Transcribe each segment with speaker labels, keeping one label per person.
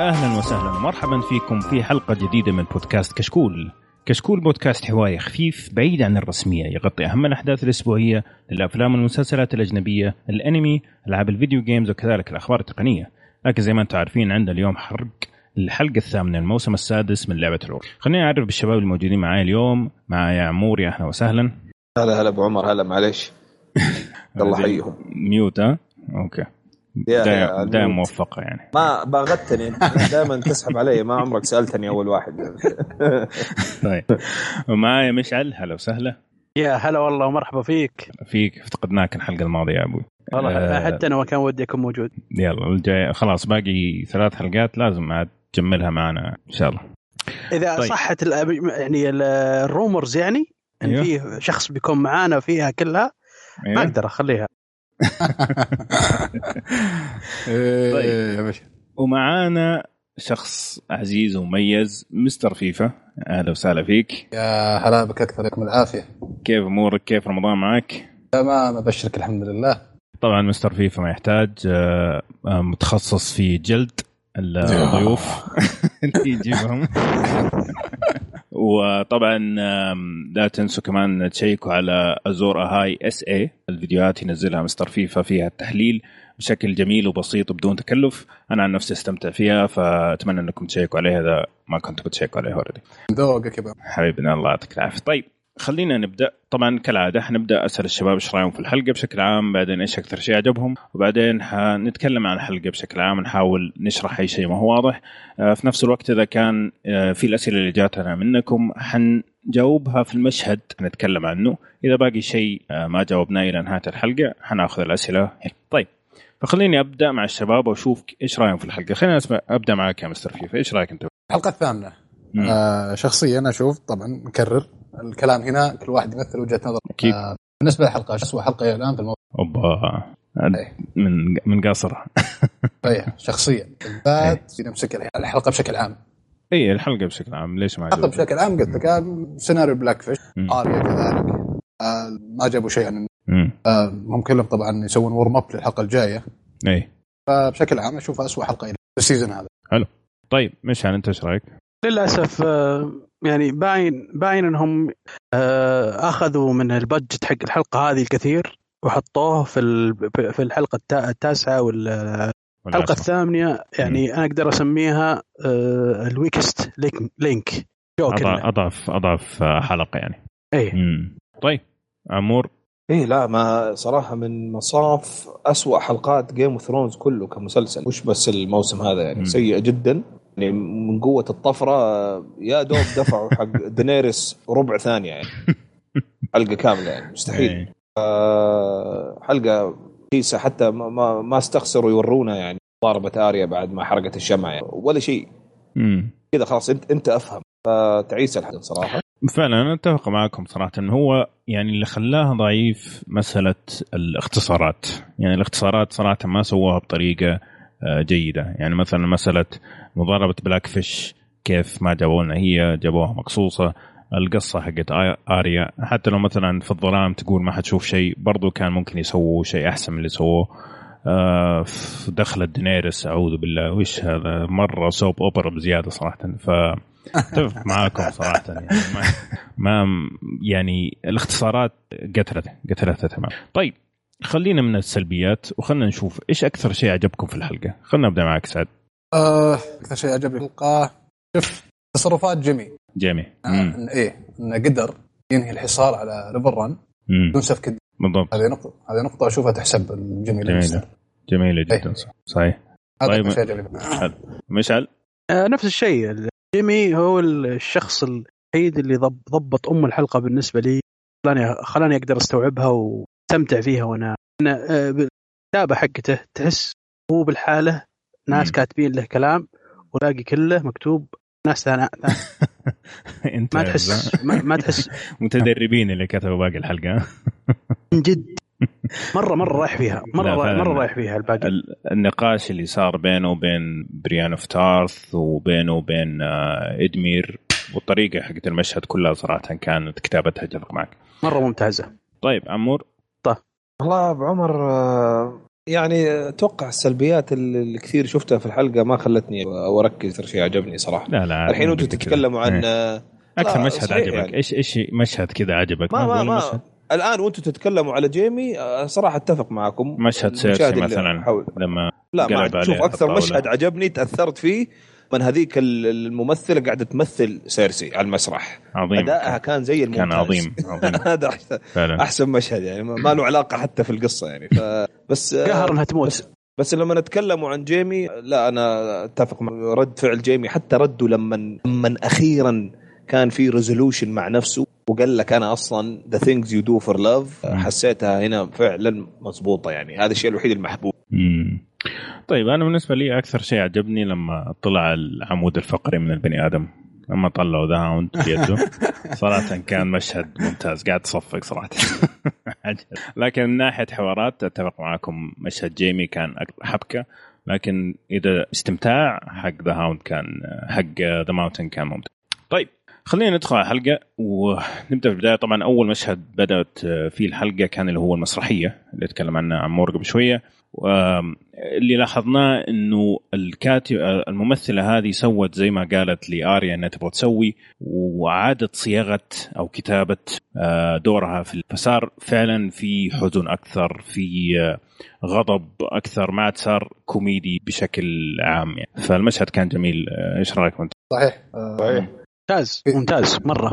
Speaker 1: يا أهلا وسهلا. ومرحبا فيكم في حلقة جديدة من بودكاست كشكول. كشكول بودكاست حواري خفيف بعيد عن الرسمية يغطي أهم الأحداث الأسبوعية للافلام والمسلسلات الأجنبية، الأنمي، ألعاب الفيديو جيمز وكذلك الأخبار التقنية. لكن زي ما أنتم عارفين عندنا اليوم حرق الحلقة الثامنة الموسم السادس من لعبة العور خليني أعرف بالشباب الموجودين معي اليوم. معايا عمور يا أهلا وسهلا.
Speaker 2: هلا هلا أبو عمر هلا معليش. الله يحييهم
Speaker 1: mute ها؟
Speaker 2: okay.
Speaker 1: ال
Speaker 2: mute.
Speaker 1: موفقة يعني.
Speaker 2: ما باغتني. دائما تسحب علي. ما عمرك سألتني أول واحد.
Speaker 1: طيب. ومعايا مشعل. هلا وسهلا.
Speaker 3: يا هلا والله ومرحبا فيك.
Speaker 1: فيك. افتقدناك الحلقة الماضية يا أبوي
Speaker 3: والله
Speaker 1: آه.
Speaker 3: حتى أنا ما كان ودي أكون موجود.
Speaker 1: يلا الجاي خلاص باقي ثلاث حلقات لازم عاد تجملها معنا إن شاء الله.
Speaker 3: إذا
Speaker 1: طيب.
Speaker 3: صحت يعني ال- ال rumors يعني إن
Speaker 1: أيوه.
Speaker 3: في شخص بيكون معانا فيها كلها ما
Speaker 1: أيوه.
Speaker 3: أقدر أخليها.
Speaker 1: طيب.
Speaker 4: باشا.
Speaker 1: ومعانا شخص عزيز ومميز مستر فيفا. أهلا وسهلا فيك.
Speaker 4: يا هلا بك أكثر يعطيكم العافية.
Speaker 1: كيف أمورك؟ كيف رمضان معك؟
Speaker 4: تمام أبشرك الحمد لله.
Speaker 1: طبعا مستر فيفا ما يحتاج آه، آه، متخصص في جلد الضيوف. اللي يجيبهم. وطبعا لا تنسوا كمان تشيكوا على Azor Ahai SA الفيديوهات ينزلها مستر فيفا فيها التحليل بشكل جميل وبسيط وبدون تكلف. أنا عن نفسي استمتع فيها فأتمنى إنكم تشيكوا عليها إذا ما كنتوا بتشيكوا عليها already
Speaker 4: ذوقك يا
Speaker 1: حبيبنا الله يعطيك العافية. طيب. خلينا نبدأ. طبعا كالعادة حنبدأ أسأل الشباب إيش رأيهم في الحلقة بشكل عام بعدين إيش أكثر شيء عجبهم وبعدين حنتكلم عن الحلقة بشكل عام نحاول نشرح أي شيء ما هو واضح. آه، في نفس الوقت إذا كان آه، في الأسئلة اللي جاتنا منكم حنجاوبها في المشهد نتكلم عنه. إذا باقي شيء آه، ما جاوبناه إلى نهاية الحلقة حناخذ الأسئلة. طيب. فخليني أبدأ مع الشباب وأشوف إيش رأيهم في الحلقة. خلينا اسمع أبدأ معك يا مستر فيفا إيش رأيك أنت؟
Speaker 4: الحلقة الثامنه. آه شخصيا أشوف طبعا نكرر الكلام هنا كل واحد يمثل وجهة نظر
Speaker 1: أكيد.
Speaker 4: آه بالنسبة للحلقه اسوء حلقة إلى الان في الموضوع
Speaker 1: أوبا.
Speaker 4: إيه.
Speaker 1: من من قصر
Speaker 4: طيب شخصيا. بالذات في نمسك الحلقة بشكل عام.
Speaker 1: اي الحلقة بشكل عام ليش ما الحلقة؟
Speaker 4: بشكل عام قلت لك سيناريو بلاك فيش. آريا كذلك. آه ما جابوا شيء عن. آه هم كلهم طبعا يسوون warm up للحلقة الجاية.
Speaker 1: اي
Speaker 4: فبشكل عام أشوفها اسوء حلقة إلى ال season هذا.
Speaker 1: طيب مشعل أنت إيش رأيك؟
Speaker 3: للأسف آه، يعني باين باين إنهم آه، أخذوا من ال budget حق الحلقة هذه الكثير وحطوه في ال- في الحلقة التا- التاسعة والحلقة
Speaker 1: والعشرة.
Speaker 3: الثامنة. يعني أنا أقدر أسميها آه، ال weakest link link. جو
Speaker 1: أضع-
Speaker 3: كله
Speaker 1: اضعف اضعف آه، حلقة يعني.
Speaker 3: اي.
Speaker 1: طيب عمور؟
Speaker 2: إيه لا ما صراحة من مصاف أسوأ حلقات Game of Thrones كله كمسلسل. مش بس الموسم هذا
Speaker 1: مم.
Speaker 2: يعني سيء جدا. يعني من قوة الطفرة يا دوب دفعوا حق دينيريس ربع ثانية يعني. حلقة كاملة يعني مستحيل.
Speaker 1: إيه.
Speaker 2: آه، حلقة كيسه حتى ما, ما, استخسروا يورونا يعني ضربة آريا بعد ما حرقت الشمعة يعني ولا شيء. كذا خلاص انت انت أفهم. فتعيس الحلقة صراحة.
Speaker 1: فعلا أنا أتفق معكم صراحة. إنه هو يعني اللي خلاها ضعيف مسألة الاختصارات. يعني الاختصارات صراحة ما سووها بطريقة آه، جيدة. يعني مثلا مسألة مضاربة بلاك فيش كيف ما جابوا لنا هي جابوها مقصوصة. القصة حقت آريا حتى لو مثلا في الظلام تقول ما حتشوف شيء برضو كان ممكن يسووا شيء أحسن من اللي سووه. آه، دخلت دينيرس أعوذ بالله. وش هذا؟ مرة soap opera بزيادة صراحة. ف اتفق معاكم صراحة يعني. ما, ما يعني الاختصارات قتلت قتلتها تمام. طيب خلينا من السلبيات وخلنا نشوف إيش أكثر شيء عجبكم في الحلقة. خلنا نبدأ معك سعد.
Speaker 4: آه أكثر شيء عجبني في الحلقة شوف تصرفات جيمي.
Speaker 1: جيمي.
Speaker 4: آه إيه انه قدر ينهي الحصار على ريفر ران. بدون سفك الدم.
Speaker 1: بالضبط.
Speaker 4: هذه نقطة هذه نقطة أشوفها تحسب
Speaker 1: جميلة. جميلة جدا
Speaker 4: إيه.
Speaker 1: صحيح.
Speaker 4: هذا
Speaker 1: طيب.
Speaker 4: أكثر شيء عجبني
Speaker 1: مشعل؟
Speaker 3: آه، نفس الشيء. جيمي هو الشخص الوحيد اللي ضب ضبط أم الحلقة بالنسبة لي. خلاني خلاني أقدر أستوعبها وأستمتع فيها وأنا أنا، آه، بالكتابة حقته تحس هو بالحالة ناس. كاتبين له كلام ولاقي كله مكتوب ناس ثانية
Speaker 1: أنت
Speaker 3: ما تحس ما, ما تحس
Speaker 1: متدربين اللي كتبوا باقي الحلقة.
Speaker 3: من جد. مره مرة رايح فيها. مرة.
Speaker 1: مرة
Speaker 3: رايح فيها الباقي.
Speaker 1: ال- النقاش اللي صار بينه وبين Brienne of Tarth وبينه وبين آه، إدمير والطريقة حقت المشهد كلها صراحة كانت كتابتها أتفق معك.
Speaker 3: مرة ممتازة.
Speaker 1: طيب عمور؟
Speaker 2: والله أبو عمر آه، يعني أتوقع السلبيات اللي كثير شفتها في الحلقة ما خلتني أركز أكثر شيء عجبني صراحة
Speaker 1: لا لا
Speaker 2: الحين
Speaker 1: أنتم.
Speaker 2: تتكلموا عن
Speaker 1: إيه.
Speaker 2: أكثر
Speaker 1: مشهد عجبك
Speaker 2: يعني.
Speaker 1: إيش إيش مشهد كذا عجبك
Speaker 2: ما ما ما
Speaker 1: مشهد,
Speaker 2: الآن وأنتم تتكلموا على جيمي آه، صراحة أتفق معكم
Speaker 1: مشهد سيرسي مثلا
Speaker 2: حول
Speaker 1: لما
Speaker 2: لا ما شوف
Speaker 1: أكثر.
Speaker 2: مشهد عجبني تأثرت فيه من هذيك ال- الممثلة قاعدة تمثل سيرسي على المسرح.
Speaker 1: عظيم.
Speaker 2: ادائها كان زي الممتاز.
Speaker 1: كان عظيم عظيم.
Speaker 2: هذا احسن
Speaker 1: فعلا.
Speaker 2: أحسن مشهد يعني. ما له علاقة حتى في القصة يعني. ف بس آه،
Speaker 3: قهر إنها تموت.
Speaker 2: بس لما نتكلموا عن جيمي لا أنا أتفق مع رد فعل جيمي. حتى رده لما لما أخيرا كان في resolution مع نفسه وقال لك أنا أصلا the things you do for
Speaker 1: love.
Speaker 2: حسيتها هنا فعلا مضبوطة يعني. هذا الشيء الوحيد المحبوب.
Speaker 1: مم. طيب أنا بالنسبة لي أكثر شيء عجبني لما طلع العمود الفقري من البني آدم. لما طلعوا The Hound بيده صراحة كان مشهد ممتاز. قاعد تصفق صراحة. لكن من ناحية حوارات أتفق معاكم. مشهد جيمي كان حبكة. لكن إذا استمتاع حق The Hound كان حق The Mountain كان ممتاز. طيب خلينا ندخل على الحلقة. ونبدأ في البداية. طبعا أول مشهد بدأت فيه الحلقة كان اللي هو المسرحية اللي تكلم عنها عمر قبل شوية. واللي لاحظناه إنه الكاتب الممثلة هذه سوت زي ما قالت لأريا إنها تبغى تسوي إعادة صياغة أو كتابة آه، دورها في فصار فعلا في حزن أكثر في آه، غضب أكثر ما عاد صار كوميدي بشكل عام. يعني فالمشهد كان جميل. آه، إيش رأيك أنت؟
Speaker 4: صحيح. آه،
Speaker 3: ممتاز. ممتاز. مرة.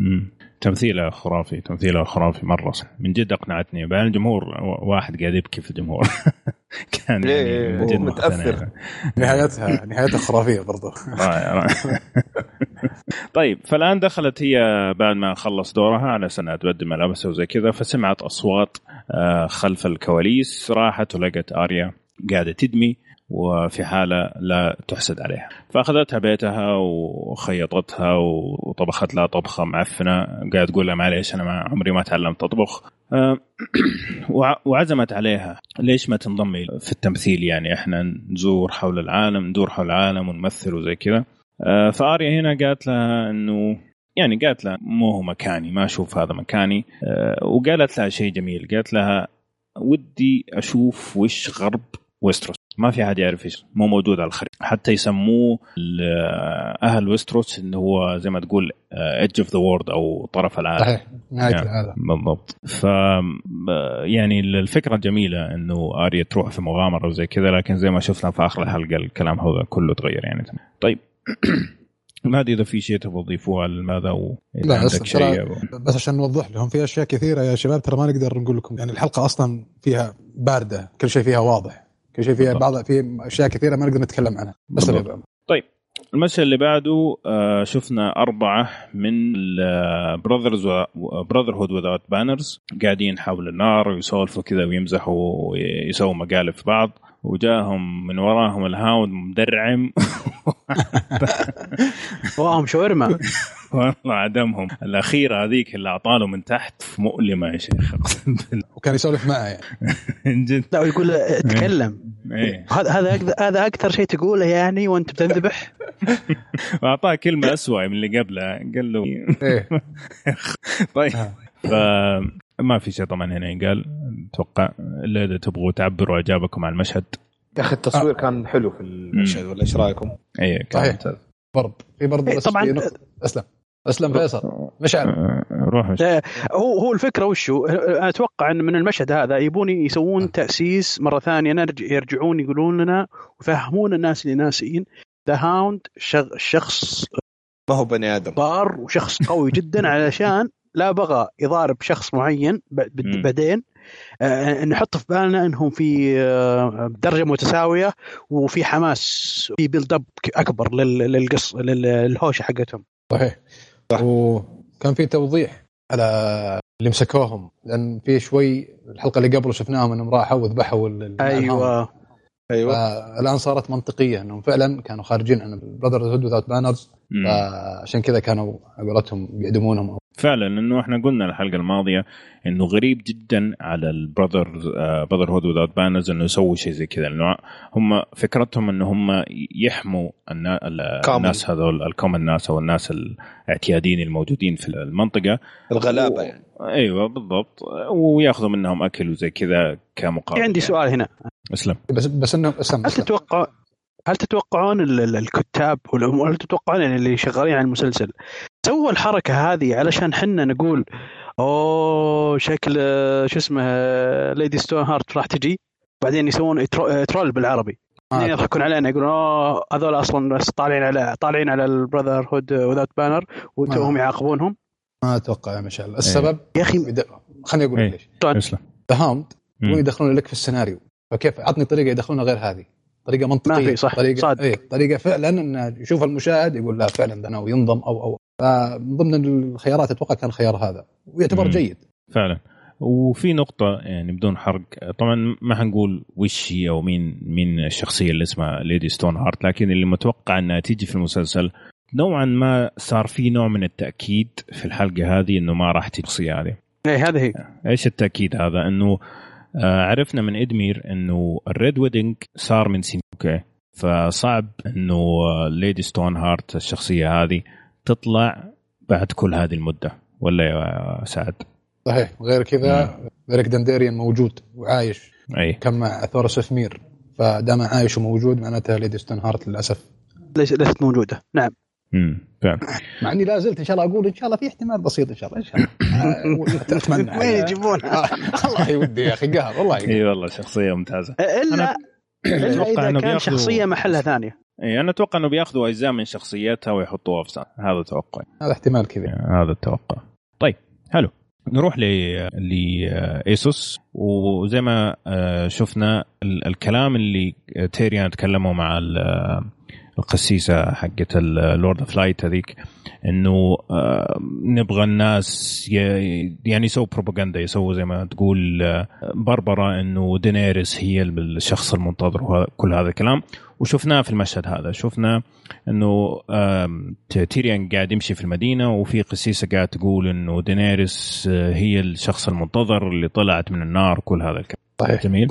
Speaker 1: مم. تمثيله خرافي تمثيله خرافي مرة من جد أقنعتني بعدين الجمهور واحد قاعد يبكي في الجمهور كان يعني من جد. مقتنع.
Speaker 4: نهايتها نهايتها خرافية
Speaker 1: رائع. طيب فالآن دخلت هي بعد ما خلص دورها على أساس انها تبدل ملابسها وزي كذا فسمعت أصوات آه، خلف الكواليس راحت ولقت آريا قاعدة تدمي وفي حالة لا تحسد عليها. فأخذتها بيتها وخيطتها وطبخت لها طبخة معفنة. قاعد تقول لها معليش أنا ما عمري ما تعلمت وع- وعزمت عليها. ليش ما تنضمي في التمثيل؟ يعني إحنا نزور حول العالم ندور حول العالم ونمثل وزي كذا. آه، فأريا هنا قالت لها إنه يعني قالت لها مو هو مكاني ما أشوف هذا مكاني. آه، وقالت لها شيء جميل. قالت لها ودي أشوف وش غرب ويستروس. ما في أحد يعرف إيش مو موجود على الخريطة. حتى يسموه أهل ويستروس اللي هو زي ما تقول edge of the world أو طرف العالم.
Speaker 4: صحيح نهاية
Speaker 1: نعم.
Speaker 4: العالم.
Speaker 1: بالضبط. ف يعني الفكرة جميله إنه آريا تروح في مغامرة وزي كذا لكن زي ما شفنا في آخر الحلقة الكلام هذا كله تغير يعني. طيب. ما أدري إذا في شيء تبغى تضيفوه على ماذا إذا
Speaker 4: لا،
Speaker 1: عندك شيء
Speaker 4: بس عشان نوضح لهم في أشياء كثيرة يا شباب ترى ما نقدر نقول لكم. يعني الحلقة أصلا فيها باردة كل شيء فيها واضح. كل شيء فيها. بعض في أشياء كثيرة ما نقدر نتكلم عنها. بس
Speaker 1: طيب المشهد اللي بعده آه، شفنا أربعة من Brothers Brotherhood Without Banners قاعدين حول النار ويسولفوا كذا ويمزحوا ويسووا مقالب في بعض. وجاهم من وراهم ال Hound مدرعم.
Speaker 3: سواهم شاورما.
Speaker 1: والله عدمهم. الأخيرة هذيك اللي أعطاله من تحت مؤلمة يا شيخ.
Speaker 4: وكان يسولف معه يعني.
Speaker 1: جد.
Speaker 3: لا ويقول اتكلم.
Speaker 1: إيه.
Speaker 3: هذا هذا هذا أكثر شيء تقوله يعني وأنت بتنذبح؟
Speaker 1: وأعطاه كلمة أسوأ من اللي قبلها قال له
Speaker 4: إيه.
Speaker 1: طيب.
Speaker 4: آه.
Speaker 1: فما في شيء طبعا هنا ينقال. أتوقع إلا إذا تبغوا تعبروا إعجابكم على المشهد.
Speaker 2: يا أخي التصوير كان حلو في المشهد ولا إيش رأيكم؟
Speaker 1: اي كان
Speaker 4: صحيح. برضه في برضه
Speaker 3: إيه،
Speaker 4: بس
Speaker 3: طبعاً.
Speaker 4: أسلم. أسلم فيصل. مشعل
Speaker 1: آه، روح
Speaker 3: لا، هو هو الفكرة وشو؟ أنا أتوقع إن من المشهد هذا يبون يسوون تأسيس مرة ثانية نرج- يرجعون يقولون لنا ويفهمون الناس اللي ناسين The Hound شخص
Speaker 2: ما هو بني آدم.
Speaker 3: بار وشخص قوي جدا علشان لا بغى يضارب شخص معين ب- ب-
Speaker 1: مم.
Speaker 3: بعدين آه، نحط في بالنا إنهم في آه، درجة متساوية وفي حماس في build up أكبر لل- للقص لل- للهوشة حقتهم
Speaker 4: صحيح
Speaker 2: صح.
Speaker 4: وكان في توضيح على اللي مسكوهم لأن في شوي الحلقة اللي قبل شفناهم إنهم راحوا وذبحوا.
Speaker 3: أيوه
Speaker 2: أيوه
Speaker 4: فالآن صارت منطقية إنهم فعلا كانوا خارجين عن Brotherhood Without Banners
Speaker 1: مم.
Speaker 4: فعشان كذا كانوا على قولتهم بيعدمونهم
Speaker 1: فعلا إنه إحنا قلنا الحلقة الماضية إنه غريب جدا على ال Brother Brotherhood Without Banners إنه يسووا شيء زي كذا لأنه هم فكرتهم إنه هم يحموا النا- ال-
Speaker 2: Common.
Speaker 1: الناس هذول ال common ناس أو الناس الاعتياديين الموجودين في المنطقة
Speaker 2: الغلابة يعني
Speaker 1: أيوه بالضبط ويأخذوا منهم أكل وزي كذا كمقابل
Speaker 3: في عندي
Speaker 1: يعني.
Speaker 3: سؤال هنا
Speaker 1: اسلم
Speaker 4: بس بس انه اسلم
Speaker 3: هل. تتوقع هل تتوقعون ال- ال- الكتاب هل تتوقعون يعني اللي شغالين على المسلسل سووا الحركة هذه علشان حنا نقول أوه شكل آه، شو اسمه Lady Stoneheart راح تجي؟ بعدين يسوون tro- آه، troll بالعربي بعدين يضحكون علينا يقولون أوه هذول أصلا بس طالعين على طالعين على ال Brotherhood Without Banner وتوهم
Speaker 4: ما-
Speaker 3: يعاقبونهم.
Speaker 4: ما أتوقع يا مشعل. السبب؟
Speaker 3: يا أخي
Speaker 4: يد- خليني أقول
Speaker 1: إيه.
Speaker 4: لك ليش
Speaker 1: اسلم.
Speaker 4: ذا. يبغون يدخلون لك في السيناريو. فكيف؟ عطني طريقة يدخلونها غير هذه. طريقة منطقيه
Speaker 3: ما في، صح،
Speaker 4: طريقة
Speaker 3: صادق.
Speaker 4: اي طريقة فعلا انه يشوف المشاهد يقول لا فعلا ذا ناوي ينضم أو أو فمن ضمن الخيارات أتوقع كان الخيار هذا ويعتبر
Speaker 1: مم.
Speaker 4: جيد.
Speaker 1: فعلا. وفي نقطة يعني بدون حرق طبعا ما حنقول وش هي أو مين مين الشخصية اللي اسمها Lady Stoneheart لكن اللي متوقع إنها تيجي في المسلسل نوعا ما صار في نوع من التأكيد في الحلقة هذه إنه ما راح تيجي الشخصية هذه.
Speaker 3: إيه هذا هي.
Speaker 1: إيش التأكيد هذا؟ إنه آه عرفنا من إدمير إنه ال Red Wedding صار من سنين okay فصعب إنه Lady Stoneheart الشخصية هذه تطلع بعد كل هذه المدة ولا يا سعد؟
Speaker 4: صحيح غير كذا بيريك دنديريان موجود وعايش
Speaker 1: أي.
Speaker 4: كان مع ثورس مير فدام عايش وموجود معناته Lady Stoneheart للأسف.
Speaker 3: ليس- ليست موجودة. نعم.
Speaker 1: امم فعلا.
Speaker 4: مع إني لا زلت إن شاء الله أقول إن شاء الله في احتمال بسيط إن شاء الله إن شاء الله. أتمنى.
Speaker 3: وين يجيبونها؟
Speaker 4: والله ودي يا أخي قهر والله.
Speaker 1: إي والله شخصية ممتازة.
Speaker 3: الا إلا
Speaker 1: إذا
Speaker 3: كان شخصية محلها ثانية.
Speaker 1: اي أنا أتوقع أنه بيأخذوا أجزاء من شخصيتها ويحطوها في سانسا. هذا توقعي.
Speaker 4: هذا احتمال كذا
Speaker 1: هذا التوقع. طيب حلو. نروح ل لإيسوس. وزي ما آه، شفنا ال- الكلام اللي تيريان تكلموا مع ال- القسيسة حقت ال Lord of Light هذيك إنه آه، نبغى الناس يعني يسووا بروباغندا يسووا زي ما تقول آه، بربرة إنه دينيريس هي الشخص المنتظر وكل هذا الكلام. وشفناه في المشهد هذا. شفنا إنه تيريان قاعد يمشي في المدينة وفي قسيسة قاعد تقول إنه دينيريس آه، هي الشخص المنتظر اللي طلعت من النار كل هذا الكلام.
Speaker 4: صحيح.
Speaker 1: جميل.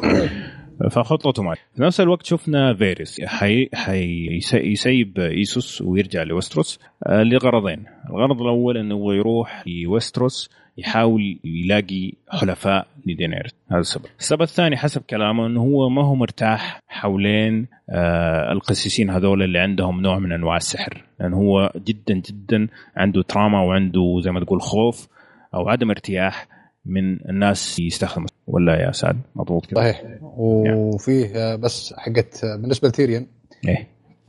Speaker 1: فخطته معي. في نفس الوقت شفنا فيريس حي حي يس- يسيب إيسوس ويرجع لوستروس آه، لغرضين. الغرض الأول إنه هو يروح لوستروس يحاول يلاقي حلفاء لدينيريس هذا السبب. السبب الثاني حسب كلامه إنه هو ما هو مرتاح حولين آه القسيسين هذول اللي عندهم نوع من أنواع السحر. لأن هو جدا جدا عنده trauma وعنده زي ما تقول خوف أو عدم ارتياح من الناس يستخدموا ولا يا سعد مضبوط كذا
Speaker 4: صحيح. وفيه آه، بس حقت آه، بالنسبة لتيريان
Speaker 1: إيه.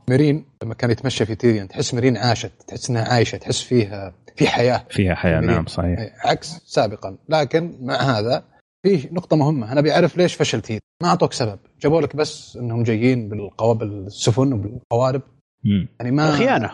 Speaker 4: ميرين لما كان يتمشى في تيريان تحس ميرين عاشت تحس إنها عايشة تحس فيها في حياة.
Speaker 1: فيها حياة
Speaker 4: جميل.
Speaker 1: نعم صحيح.
Speaker 4: إيه، عكس سابقا. لكن مع هذا في نقطة مهمة. أنا بيعرف ليش فشل تير ما أعطوك سبب. جابوا لك بس أنهم جايين بالقوابل السفن وبالقوارب.
Speaker 1: مم.
Speaker 4: يعني ما
Speaker 3: خيانة.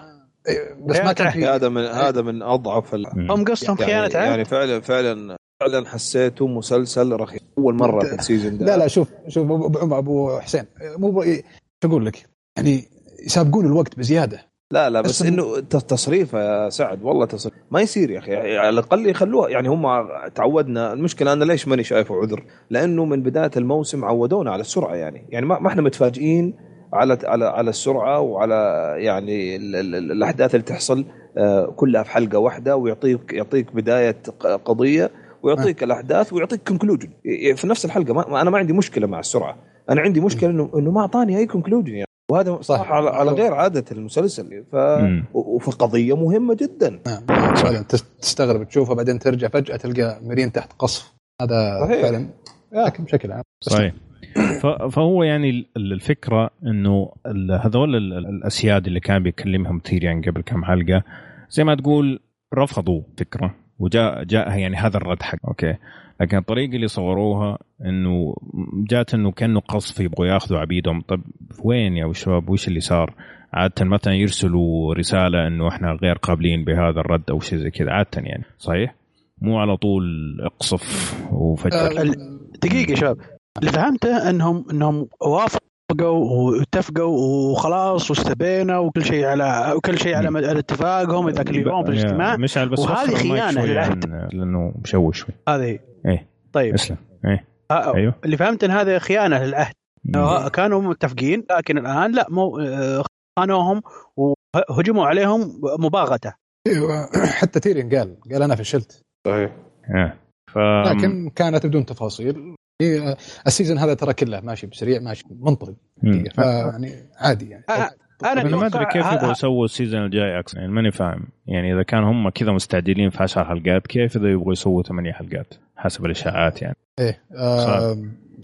Speaker 4: إيه، بس ما كان
Speaker 2: هذا من هذا من
Speaker 1: أضعف.
Speaker 3: هم قصدهم
Speaker 2: يعني,
Speaker 3: خيانة عهد
Speaker 2: يعني فعلا فعلا فعلا حسيته مسلسل رخيص. أول مرة في ال season ده.
Speaker 4: لا لا شوف شوف أبو, أبو, أبو حسين مو إيه، شو أقول لك؟ يعني يسابقون الوقت بزيادة.
Speaker 2: لا لا بس إنه تصريف يا سعد والله تصريف. ما يصير يا أخي. يعني على الأقل يخلوها. يعني هم تعودنا المشكلة أنا ليش ماني شايفه عذر؟ لأنه من بداية الموسم عودونا على السرعة يعني. يعني ما ما إحنا متفاجئين على على على السرعة وعلى يعني ال ال ال الأحداث اللي تحصل آه، كلها في حلقة واحدة ويعطيك يعطيك بداية قضية ويعطيك الأحداث ويعطيك conclusion في نفس الحلقة ما ما- أنا ما عندي مشكلة مع السرعة. أنا عندي مشكلة إنه إنه ما أعطاني أي conclusion يعني. وهذا
Speaker 4: صح.
Speaker 2: على, على غير عادة المسلسل. ف
Speaker 1: مم.
Speaker 2: و- وفي قضيه مهمة جدا.
Speaker 4: نعم. فعلا تس- تستغرب تشوفها بعدين ترجع فجأة تلقى ميرين تحت قصف. هذا
Speaker 2: صحيح.
Speaker 4: فعلا لكن بشكل عام.
Speaker 1: صحيح. فهو يعني ال- الفكرة إنه ال- هذول ال- ال- الأسياد اللي كان بيكلمهم تيريون قبل كم حلقة زي ما تقول رفضوا فكرة وجاء جاء يعني هذا الرد حق. أوكي. لكن الطريقة اللي صوروها إنه جات إنه كأنه قصف يبغوا ياخذوا عبيدهم. طب وين يا شباب؟ وش اللي صار؟ عادة مثلا يرسلوا رسالة إنه إحنا غير قابلين بهذا الرد أو شيء زي كذا. عادة يعني. صحيح؟ مو على طول اقصف
Speaker 3: ال- دقيقة يا شباب. اللي فهمته انهم إنهم وافقوا اتفقوا واتفقوا وخلاص واستبينا وكل شيء على وكل شيء على على اتفاقهم ذاك اليوم في الاجتماع.
Speaker 1: مشعل بس
Speaker 3: وهذه خيانة للعهد.
Speaker 1: لأنه مشوش شوي.
Speaker 3: هذه.
Speaker 1: إيه.
Speaker 3: طيب.
Speaker 1: اسلم. إيه.
Speaker 3: آه،
Speaker 1: أيوه.
Speaker 3: اللي فهمت إن هذا خيانة للعهد. آه، كانوا متفقين لكن الآن لا مو آه، خانوهم وهجموا عليهم مباغتة.
Speaker 4: أيوه. حتى تيريون قال قال أنا فشلت.
Speaker 2: صحيح.
Speaker 1: إيه. ف
Speaker 4: لكن كانت بدون تفاصيل. ال season هذا ترى كله ماشي بسريع ماشي منطلق.
Speaker 1: مم.
Speaker 4: فيعني عادي يعني.
Speaker 3: آه، أنا
Speaker 1: أنا ما
Speaker 3: أدري
Speaker 1: كيف يبغوا يسووا ال season الجاي أكثر يعني ماني فاهم. يعني إذا كان هم كذا مستعجلين في 10 حلقات كيف إذا يبغوا يسووا ثمانية حلقات حسب الإشاعات يعني؟
Speaker 4: إيه آه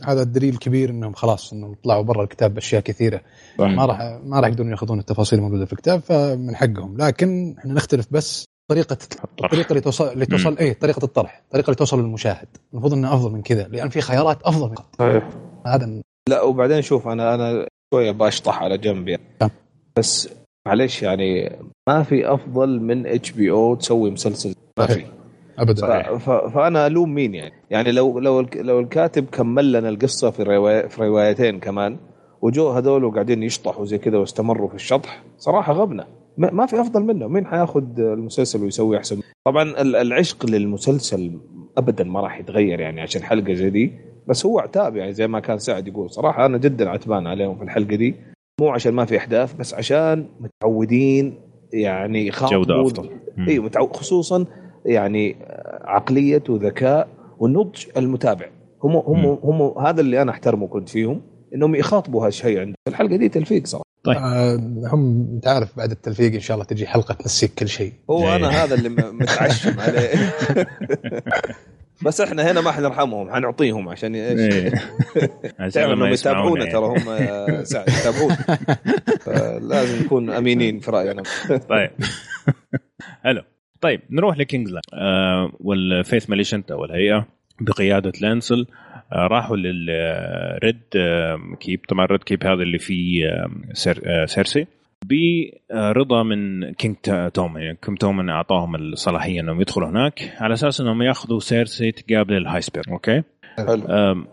Speaker 4: هذا الدليل كبير إنهم خلاص إنهم طلعوا برا الكتاب بأشياء كثيرة. ما راح ما راح يقدرون ياخذون التفاصيل الموجودة في الكتاب فمن حقهم. لكن إحنا نختلف بس طريقة الطريقة اللي توصل اللي توصل إيه طريقة الطرح. الطريقة اللي توصل للمشاهد. المفروض انها أفضل من كذا لأن في خيارات أفضل من
Speaker 2: صحيح.
Speaker 4: هذا
Speaker 2: لا وبعدين شوف أنا أنا شوية بشطح على جنب يعني. بس معلش يعني ما في أفضل من إتش بي أو تسوي مسلسل. ما في.
Speaker 4: ابدا.
Speaker 2: ف- ف- فأنا ألوم مين يعني؟ يعني لو لو الك- لو الكاتب كمل لنا القصة في رواية في روايتين كمان وجو هذول وقاعدين يشطحوا زي كذا واستمروا في الشطح صراحة غبنة. ما في أفضل منه. مين حياخذ المسلسل ويسوي أحسن؟ طبعا ال- العشق للمسلسل ابدا ما راح يتغير يعني عشان حلقة زي دي. بس هو عتاب يعني زي ما كان سعد يقول. صراحة أنا جدا عتبان عليهم في الحلقة دي. مو عشان ما في أحداث بس عشان متعودين يعني
Speaker 1: جودة أفضل. مم.
Speaker 2: إيوه متعو... خصوصا يعني عقلية وذكاء ونضج المتابع. هم هم. هم هذا اللي أنا أحترمه كنت فيهم إنهم يخاطبوا هالشيء عندهم. الحلقة دي تلفيق صراحة.
Speaker 1: طيب.
Speaker 4: آه هم انت عارف بعد التلفيق إن شاء الله تجي حلقة تنسيك كل شيء
Speaker 2: هو
Speaker 1: إيه.
Speaker 2: أنا هذا اللي متعشم عليه بس إحنا هنا ما حنرحمهم حنعطيهم عشان إيش
Speaker 1: إيه. عشان
Speaker 2: تعرف
Speaker 1: إنهم
Speaker 2: يتابعونا
Speaker 1: يعني.
Speaker 2: ترى هم يا سعد يتابعونا فلازم نكون أمينين في رأينا
Speaker 1: طيب حلو طيب نروح ل King's Landing آه وال Faith Militant أو الهيئه بقيادة لانسل آه راحوا لل Red آه Keep. طبعا ال Red Keep هذا اللي فيه آه سير آه سيرسي. برضا من King تومن يعني King تومن أعطاهم الصلاحية إنهم يدخلوا هناك على أساس إنهم يأخذوا سيرسي تقابل ال High
Speaker 2: Sparrow
Speaker 1: okay؟ حلو.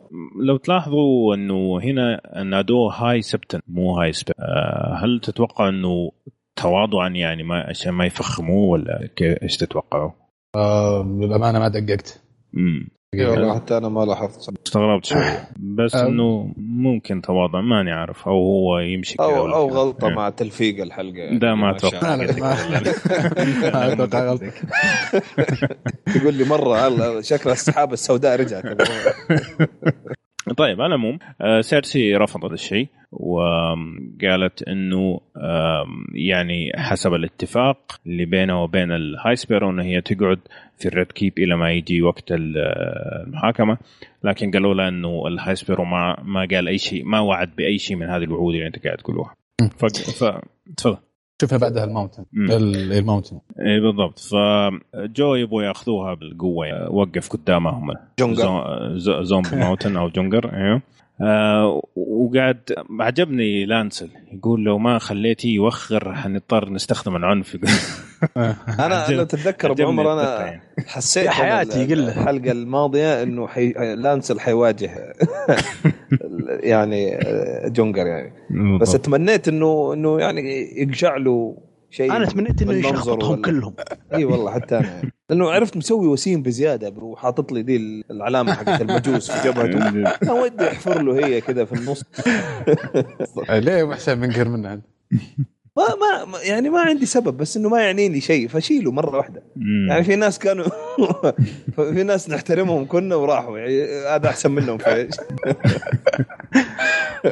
Speaker 1: لو تلاحظوا إنه هنا نادوه هاي سبتن مو هاي سبتن. أه، هل تتوقع إنه تواضعا يعني ما عشان ما يفخموه ولا إيش تتوقعوا؟
Speaker 4: آه للأمانة ما دققت.
Speaker 1: امم
Speaker 2: والله حتى أنا ما لاحظت.
Speaker 1: استغربت شوي بس. إنه ممكن تواضع ماني عارف. أو هو يمشي كذا
Speaker 2: أو
Speaker 1: كذا.
Speaker 2: غلطة
Speaker 1: إيه.
Speaker 2: مع تلفيق الحلقة. يعني
Speaker 1: ده ما أتوقع.
Speaker 4: غلط.
Speaker 2: تقول لي مرة شكل السحابه السوداء رجعت.
Speaker 1: طيب على العموم آه، سيرسي رفضت الشيء وقالت إنه يعني حسب الاتفاق اللي بينه وبين ال High Sparrow ان هي تقعد في ال Red Keep إلى ما يجي وقت ال- المحاكمة. لكن قالوا لها إنه ال High Sparrow ما ما قال أي شيء ما وعد بأي شيء من هذه الوعود اللي أنت قاعد تقولوها. ف... ف... تفضل.
Speaker 4: شوفها بعدها الماونتن. الماونتن.
Speaker 1: اي بالضبط. فجو يبغوا ياخذوها بالقوة يعني وقف قدامهم.
Speaker 2: جونجر.
Speaker 1: زو- زو- زومبي ماونتن أو جونجر أيوه آه وقاعد عجبني لانسل يقول لو ما خليتي يوخر حنضطر نستخدم العنف
Speaker 2: أنا
Speaker 1: عجب-
Speaker 2: لو تتذكر بعمر أنا
Speaker 1: يعني.
Speaker 2: حسيت
Speaker 3: يا حياتي له.
Speaker 2: الحلقة الماضية إنه حي... لانسل حيواجه يعني جونجر يعني بس. تمنيت انه إنه يعني يقشع له شيء
Speaker 3: أنا تمنيت إنه
Speaker 2: ولا-
Speaker 3: كلهم
Speaker 2: إي والله حتى أنا يعني. لأنه عرفت مسوي وسيم بزيادة وحاطط لي دي العلامة حقت المجوس في جبهته أنا ودي يحفر له هي كذا في النص
Speaker 4: ليه يا ابو حسين منقهر منها انت؟
Speaker 2: ما ما يعني ما عندي سبب بس إنه ما يعنيني شيء فشيله مرة واحدة
Speaker 1: مم.
Speaker 2: يعني في ناس كانوا في ناس نحترمهم كنا وراحوا يعني هذا أحسن منهم في إيش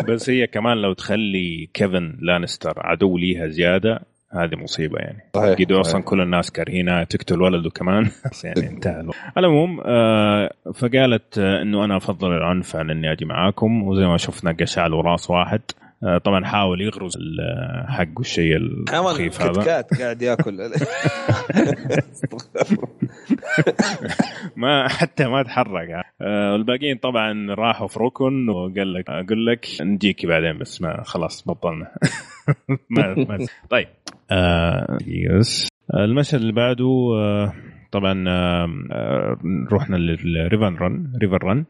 Speaker 1: بس هي كمان لو تخلي كيفن لانستر عدو ليها زيادة هذه مصيبة يعني.
Speaker 2: صحيح
Speaker 1: قدوا أصلا كل الناس كارهينها تقتل ولده كمان. بس يعني انتهى. على العموم آه، فقالت آه، إنه أنا أفضل العنف عن إني أجي معاكم وزي ما شفنا قشع له راس واحد. طبعا حاول يغرز ال- حقه الشيء
Speaker 2: كت
Speaker 1: هذا.
Speaker 2: كات قاعد ياكل.
Speaker 1: ما حتى ما تحرك. آه، والباقيين طبعا راحوا في ركن وقال لك أقول لك نجيكي بعدين بس ما خلاص بطلنا. ما ما طيب. آه yes. المشهد اللي بعده آه طبعا آه آه، رحنا للريفن رن ريفر رن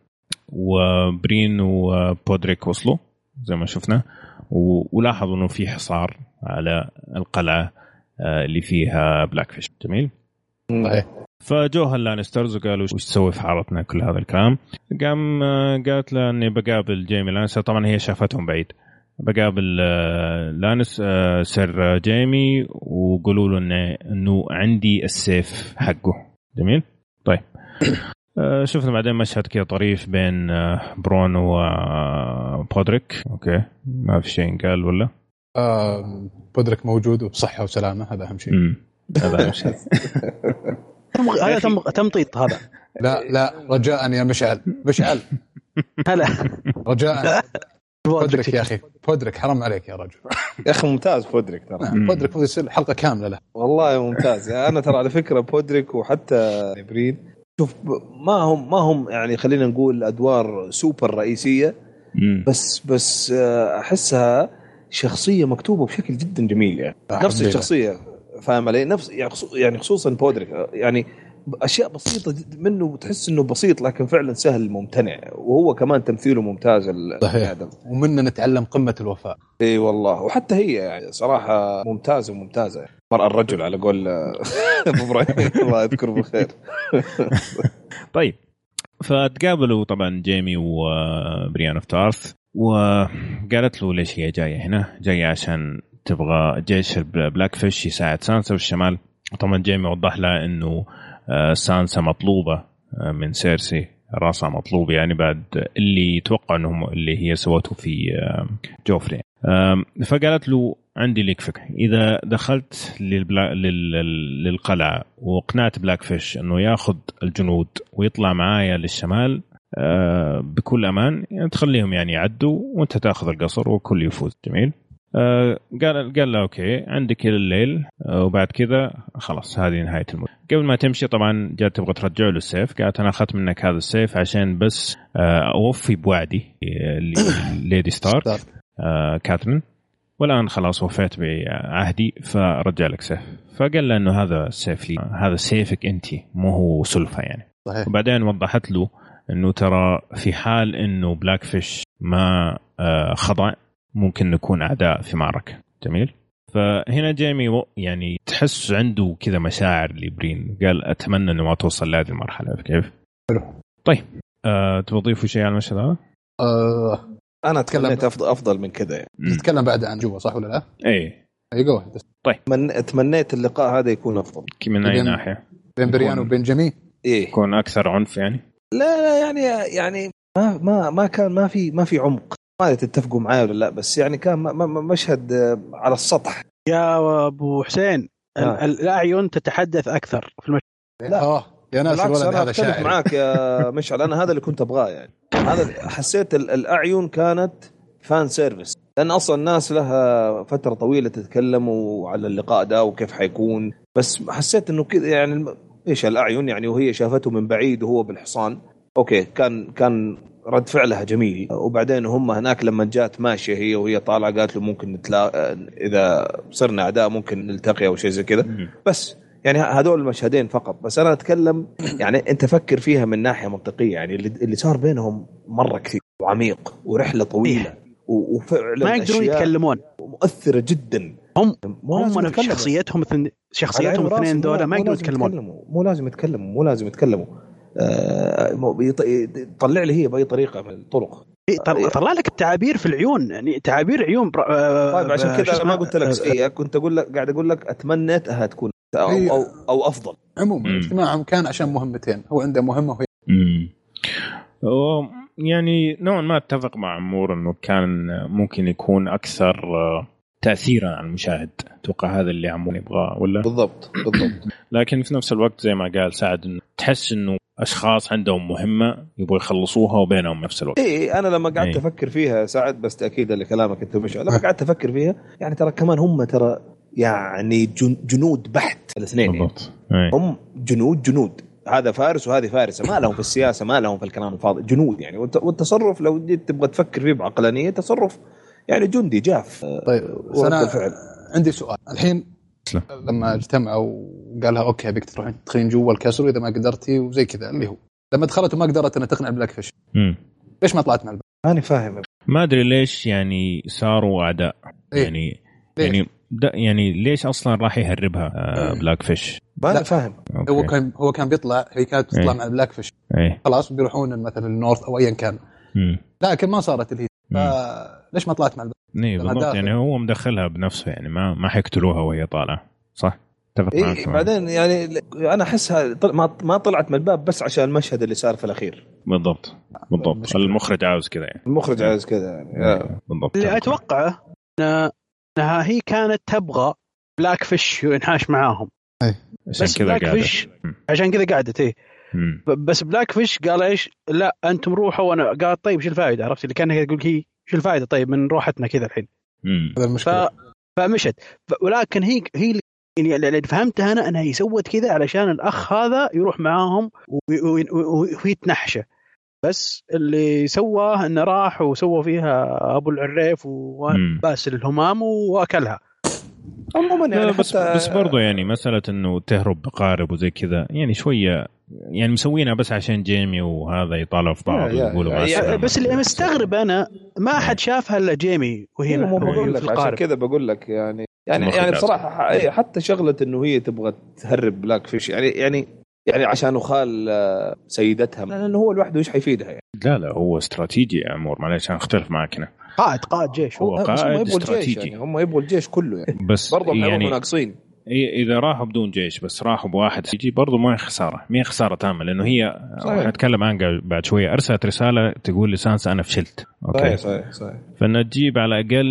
Speaker 1: وبرين وبودريك وصلوا. زي ما شفنا. ولاحظوا إنه في حصار على القلعة آه، اللي فيها Blackfish جميل.
Speaker 4: صحيح.
Speaker 1: فجوها اللانسترز وقالوا وش تسوي في حارتنا كل هذا الكلام. قام آه، قالت له إني بقابل جيمي لانستر. طبعا هي شافتهم بعيد. بقابل آه، لانس سير جيمي وقولوا له إنه عندي السيف حقه. جميل. طيب. شفنا بعدين مشهد كذا طريف بين برون وبودريك okay. ما في شيء قال ولا؟
Speaker 4: آه بودريك موجود وبصحة وسلامة هذا أهم شيء.
Speaker 1: هذا أهم شيء.
Speaker 3: هذا تمطيط هذا.
Speaker 4: لا لا رجاء يا مشعل. مشعل.
Speaker 3: هلا.
Speaker 4: رجاء بودريك. يا أخي. بودريك حرام عليك يا رجل.
Speaker 2: يا أخي ممتاز بودريك ترى.
Speaker 4: بودريك يصير حلقة كاملة له.
Speaker 2: والله ممتاز. يعني أنا ترى على فكرة بودريك وحتى برين شوف ما هم ما هم يعني خلينا نقول أدوار سوبر رئيسية بس بس آه، أحسها شخصية مكتوبة بشكل جدا جميل يعني. نفس الشخصية فاهم علي؟ نفس يعني, يعني خصوصا بودريك. يعني أشياء بسيطة منه تحس إنه بسيط لكن فعلا سهل ممتنع وهو كمان تمثيله ممتاز
Speaker 4: صحيح. ومنا نتعلم قمة الوفاء.
Speaker 2: إي والله. وحتى هي يعني صراحة ممتازة وممتازة. مرأة الرجل على قول أبو إبراهيم. الله يذكره بالخير.
Speaker 1: طيب. فتقابلوا طبعا جيمي و Brienne of Tarth وقالت له ليش هي جاية هنا؟ جاية عشان تبغى جيش ال Blackfish يساعد سانسا في الشمال طبعا جيمي وضح لها إنه سانسا مطلوبة آه، من سيرسي راسها مطلوب يعني بعد اللي يتوقع أنهم اللي هي سوته في آه، جوفري. فقالت له عندي لك فكرة. إذا دخلت للبلا... لل... للقلعة واقنعت Blackfish أنه ياخذ الجنود ويطلع معايا للشمال بكل أمان يعني تخليهم يعني يعدوا وأنت تاخذ القصر والكل يفوز. جميل؟ آه، قال قال له okay عندك إلى الليل. آه، وبعد كذا خلاص هذه نهاية الموت قبل ما تمشي طبعا جات تبغى ترجع له السيف قالت أنا أخذت منك هذا السيف عشان بس آه، أوفي بوعدي Lady ستارك كاترين والآن خلاص وفيت بعهدي فرجع لك سيف. فقال له إنه هذا السيف لي هذا سيفك أنت مو هو سلفه يعني.
Speaker 4: صحيح.
Speaker 1: وبعدين وضحت له إنه ترى في حال إنه Blackfish ما خضع ممكن نكون أعداء في معركة. جميل. فهنا جيمي يعني تحس عنده كذا مشاعر لبرين. قال أتمنى إنه ما توصل لهذه المرحلة. كيف؟
Speaker 4: حلو.
Speaker 1: طيب. أه تبغى تضيفوا شيء على المشهد هذا؟
Speaker 2: أه أنا تكلمت افضل أفضل من كذا. يعني
Speaker 4: نتكلم بعد عن جوا صح ولا لا؟
Speaker 1: اي
Speaker 4: اي جو
Speaker 1: طيب.
Speaker 2: من تمنيت اللقاء هذا يكون أفضل.
Speaker 1: من أي ناحية؟
Speaker 4: بين بريان وبين جميل؟
Speaker 2: إيه.
Speaker 1: يكون أكثر عنف يعني؟
Speaker 2: لا لا يعني يعني ما ما ما كان ما في ما في عمق. ما تتفقوا معي ولا لا بس يعني كان مشهد آه، على السطح.
Speaker 3: يا أبو حسين آه. الأعين تتحدث أكثر في المشهد.
Speaker 2: لا. آه يا ناس الولد هذا شاعر. معاك يا مشعل أنا هذا اللي كنت أبغاه يعني. هذا حسيت الأعين كانت fan service. لأن أصلا الناس لها فترة طويلة تتكلم على اللقاء ده وكيف حيكون بس حسيت إنه كذا يعني إيش الأعين يعني وهي شافته من بعيد وهو بالحصان. okay كان كان رد فعلها جميل. وبعدين هم هناك لما جات ماشية هي وهي طالعة قالت له ممكن نتلاقى إذا صرنا أعداء ممكن نلتقي أو شيء زي كذا. بس يعني هذول المشهدين فقط. بس أنا أتكلم يعني أنت فكر فيها من ناحية منطقية. يعني اللي صار بينهم مرة كثير وعميق ورحلة طويلة وفعلا
Speaker 3: ما يقدرون يتكلمون.
Speaker 2: مؤثرة جدا.
Speaker 3: هم هم شخصيتهم شخصيتهم الاثنين دول ما يقدرون يتكلمون.
Speaker 2: مو لازم يتكلموا مو لازم يتكلموا. آه، يطلع لي هي بأي طريقة من الطرق.
Speaker 3: إيه، طلع لك التعابير في العيون يعني تعابير عيون
Speaker 2: آه، طيب عشان كذا أنا ما قلت لك إيه كنت أقول لك قاعد أقول لك اتمنيتها تكون أو. أو, أو أفضل.
Speaker 4: عموما اجتماعهم كان عشان مهمتين. هو عنده مهمة وهي
Speaker 1: يعني نوعا ما أتفق مع عمور إنه كان ممكن يكون أكثر آه، تاثيرا على المشاهد. أتوقع هذا اللي عمور يبغاه ولا؟
Speaker 2: بالضبط بالضبط.
Speaker 1: لكن في نفس الوقت زي ما قال سعد انه تحس إنه أشخاص عندهم مهمة يبغوا يخلصوها وبينهم نفس الوقت.
Speaker 2: اي أنا لما قعدت إيه. أفكر فيها سعد بس تاكيدا لكلامك أنت مش لما قعدت أفكر فيها يعني ترى كمان هم ترى يعني جنود بحت الاثنين. بالضبط. يعني. هم جنود جنود. هذا فارس وهذه فارسة. ما لهم في السياسة ما لهم في الكلام الفاضي. جنود يعني. والتصرف لو جيت تبغى تفكر فيه بعقلانية تصرف يعني جندي جاف
Speaker 4: طيب أنا عندي سؤال الحين لما اجتمعوا وقالها أوكي أبيك تروحين تدخلين جوا ال castle وإذا ما قدرتي وزي كذا اللي هو لما دخلت وما قدرت إنها تقنع بلاك فيش ليش ما طلعت مع الباب؟
Speaker 2: ماني فاهم
Speaker 1: ما أدري ليش يعني صاروا أعداء
Speaker 4: إيه؟
Speaker 1: يعني
Speaker 4: ليش؟
Speaker 1: يعني يعني ليش أصلا راح يهربها آه بلاك فيش
Speaker 2: ما
Speaker 4: لا.
Speaker 2: فاهم
Speaker 1: أوكي.
Speaker 4: هو كان هو كان بيطلع هي كانت تطلع
Speaker 1: إيه.
Speaker 4: مع بلاك فيش
Speaker 1: إيه
Speaker 4: خلاص بيروحون مثلا ال north أو ايا كان
Speaker 1: مم.
Speaker 4: لكن ما صارت اللي. فليش ما طلعت مع البلاك
Speaker 1: إيه
Speaker 4: أنا
Speaker 1: بالضبط. يعني هو مدخلها بنفسه يعني ما ما حيقتلوها وهي طالعة صح؟ أتفق معك
Speaker 2: إيه
Speaker 1: تمام.
Speaker 2: بعدين يعني أنا أحسها ما ما طلعت من الباب بس عشان المشهد اللي صار في الأخير
Speaker 1: بالضبط بالضبط
Speaker 4: المشكلة.
Speaker 1: المخرج عاوز كذا يعني
Speaker 2: المخرج عايز كذا يعني آه.
Speaker 1: بالضبط
Speaker 3: اللي اتوقعه إنها هي كانت تبغى بلاك فيش ينحاش معاهم
Speaker 1: عشان
Speaker 3: بس
Speaker 1: كذا
Speaker 3: بلاك
Speaker 1: قاعدة
Speaker 3: فيش. عشان كذا قعدت إيه
Speaker 1: مم.
Speaker 3: بس بلاك فيش قال إيش؟ لا أنتم روحوا وأنا قال طيب شو الفائدة عرفت اللي كانها تقول هي شو الفائدة طيب من روحتنا كذا الحين.
Speaker 4: هذا
Speaker 3: ف...
Speaker 4: المشكلة
Speaker 3: فمشت ف... ولكن هي هي اللي- يعني اللي فهمتها أنا انها هي سوت كذا علشان الأخ هذا يروح معاهم وي- وي- وي- ويتنحشه بس اللي سواه إنه راح وسوى فيها أبو العريف. وباسل الهمام وأكلها
Speaker 2: عموما
Speaker 1: لا
Speaker 2: يعني
Speaker 1: بس
Speaker 2: حتى
Speaker 1: بس برضه يعني مسألة إنه تهرب بقارب وزي كذا يعني شوية يعني مسوينها بس عشان جيمي وهذا يطالعوا في بعض ويقولوا مع
Speaker 2: يا-
Speaker 1: السلامة.
Speaker 3: بس اللي مستغرب أنا ما حد شافها الا جيمي وهي
Speaker 2: مو- مو
Speaker 3: وهي
Speaker 2: بقول
Speaker 3: في
Speaker 2: لك عشان كذا بقول لك يعني يعني يعني. بصراحة إيه، حتى شغلة إنه هي تبغى تهرب بلاك فيش يعني يعني يعني عشان خال آه، سيدتها لأنه هو لوحده إيش حيفيدها يعني
Speaker 1: لا لا هو استراتيجي يا عمور معلش أنا أختلف معك هنا
Speaker 3: قائد قائد جيش. هو
Speaker 1: قائد
Speaker 2: يبغوا الجيش
Speaker 1: استراتيجي.
Speaker 2: يعني هم يبغوا الجيش كله يعني.
Speaker 1: بس
Speaker 2: برضه هم
Speaker 1: يعني
Speaker 2: يعني ناقصين
Speaker 1: إذا راحوا بدون جيش بس راحوا بواحد يجي برضه ما هي خسارة. ما هي خسارة تامة لأنه هي
Speaker 2: صحيح.
Speaker 1: حنتكلم عنها بعد شوية. أرسلت رسالة تقول لسانسا أنا فشلت. أوكي؟
Speaker 2: صحيح صحيح صحيح.
Speaker 1: فانها تجيب على الاقل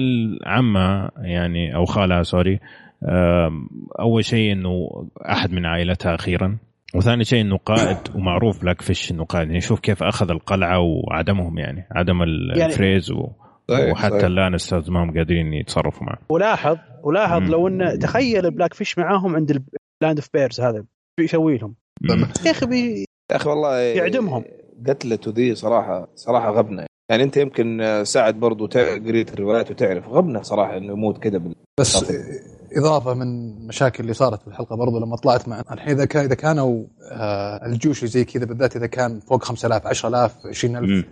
Speaker 1: عمها يعني أو خالها sorry. أول شيء إنه أحد من عائلتها أخيرا. وثاني شيء إنه قائد ومعروف بلاك فيش إنه قائد. يعني شوف كيف أخذ القلعة وعدمهم يعني عدم
Speaker 3: يعني-
Speaker 1: ال Freys و...
Speaker 2: صحيح،
Speaker 1: وحتى
Speaker 2: صحيح.
Speaker 1: ال Lannisters ما هم قادرين يتصرفوا معه
Speaker 3: ولاحظ ولاحظ
Speaker 1: مم.
Speaker 3: لو انه تخيل بلاك فيش معاهم عند ال land of bears هذا شو يسوي لهم؟
Speaker 1: مم.
Speaker 3: يا أخي بي-
Speaker 2: يا أخي والله
Speaker 3: يعدمهم.
Speaker 2: قتلته ذي صراحة صراحة غبنة يعني أنت يمكن سعد برضو قريت الروايات وتعرف غبنة صراحة إنه يموت كذا بال...
Speaker 4: بس
Speaker 2: لطيف.
Speaker 4: إضافة من المشاكل اللي صارت في الحلقة برضو لما طلعت مع الحين إذا كان إذا كانوا آه الجيوش اللي زي كذا بالذات إذا كان فوق 5000 10000 20000
Speaker 1: مم.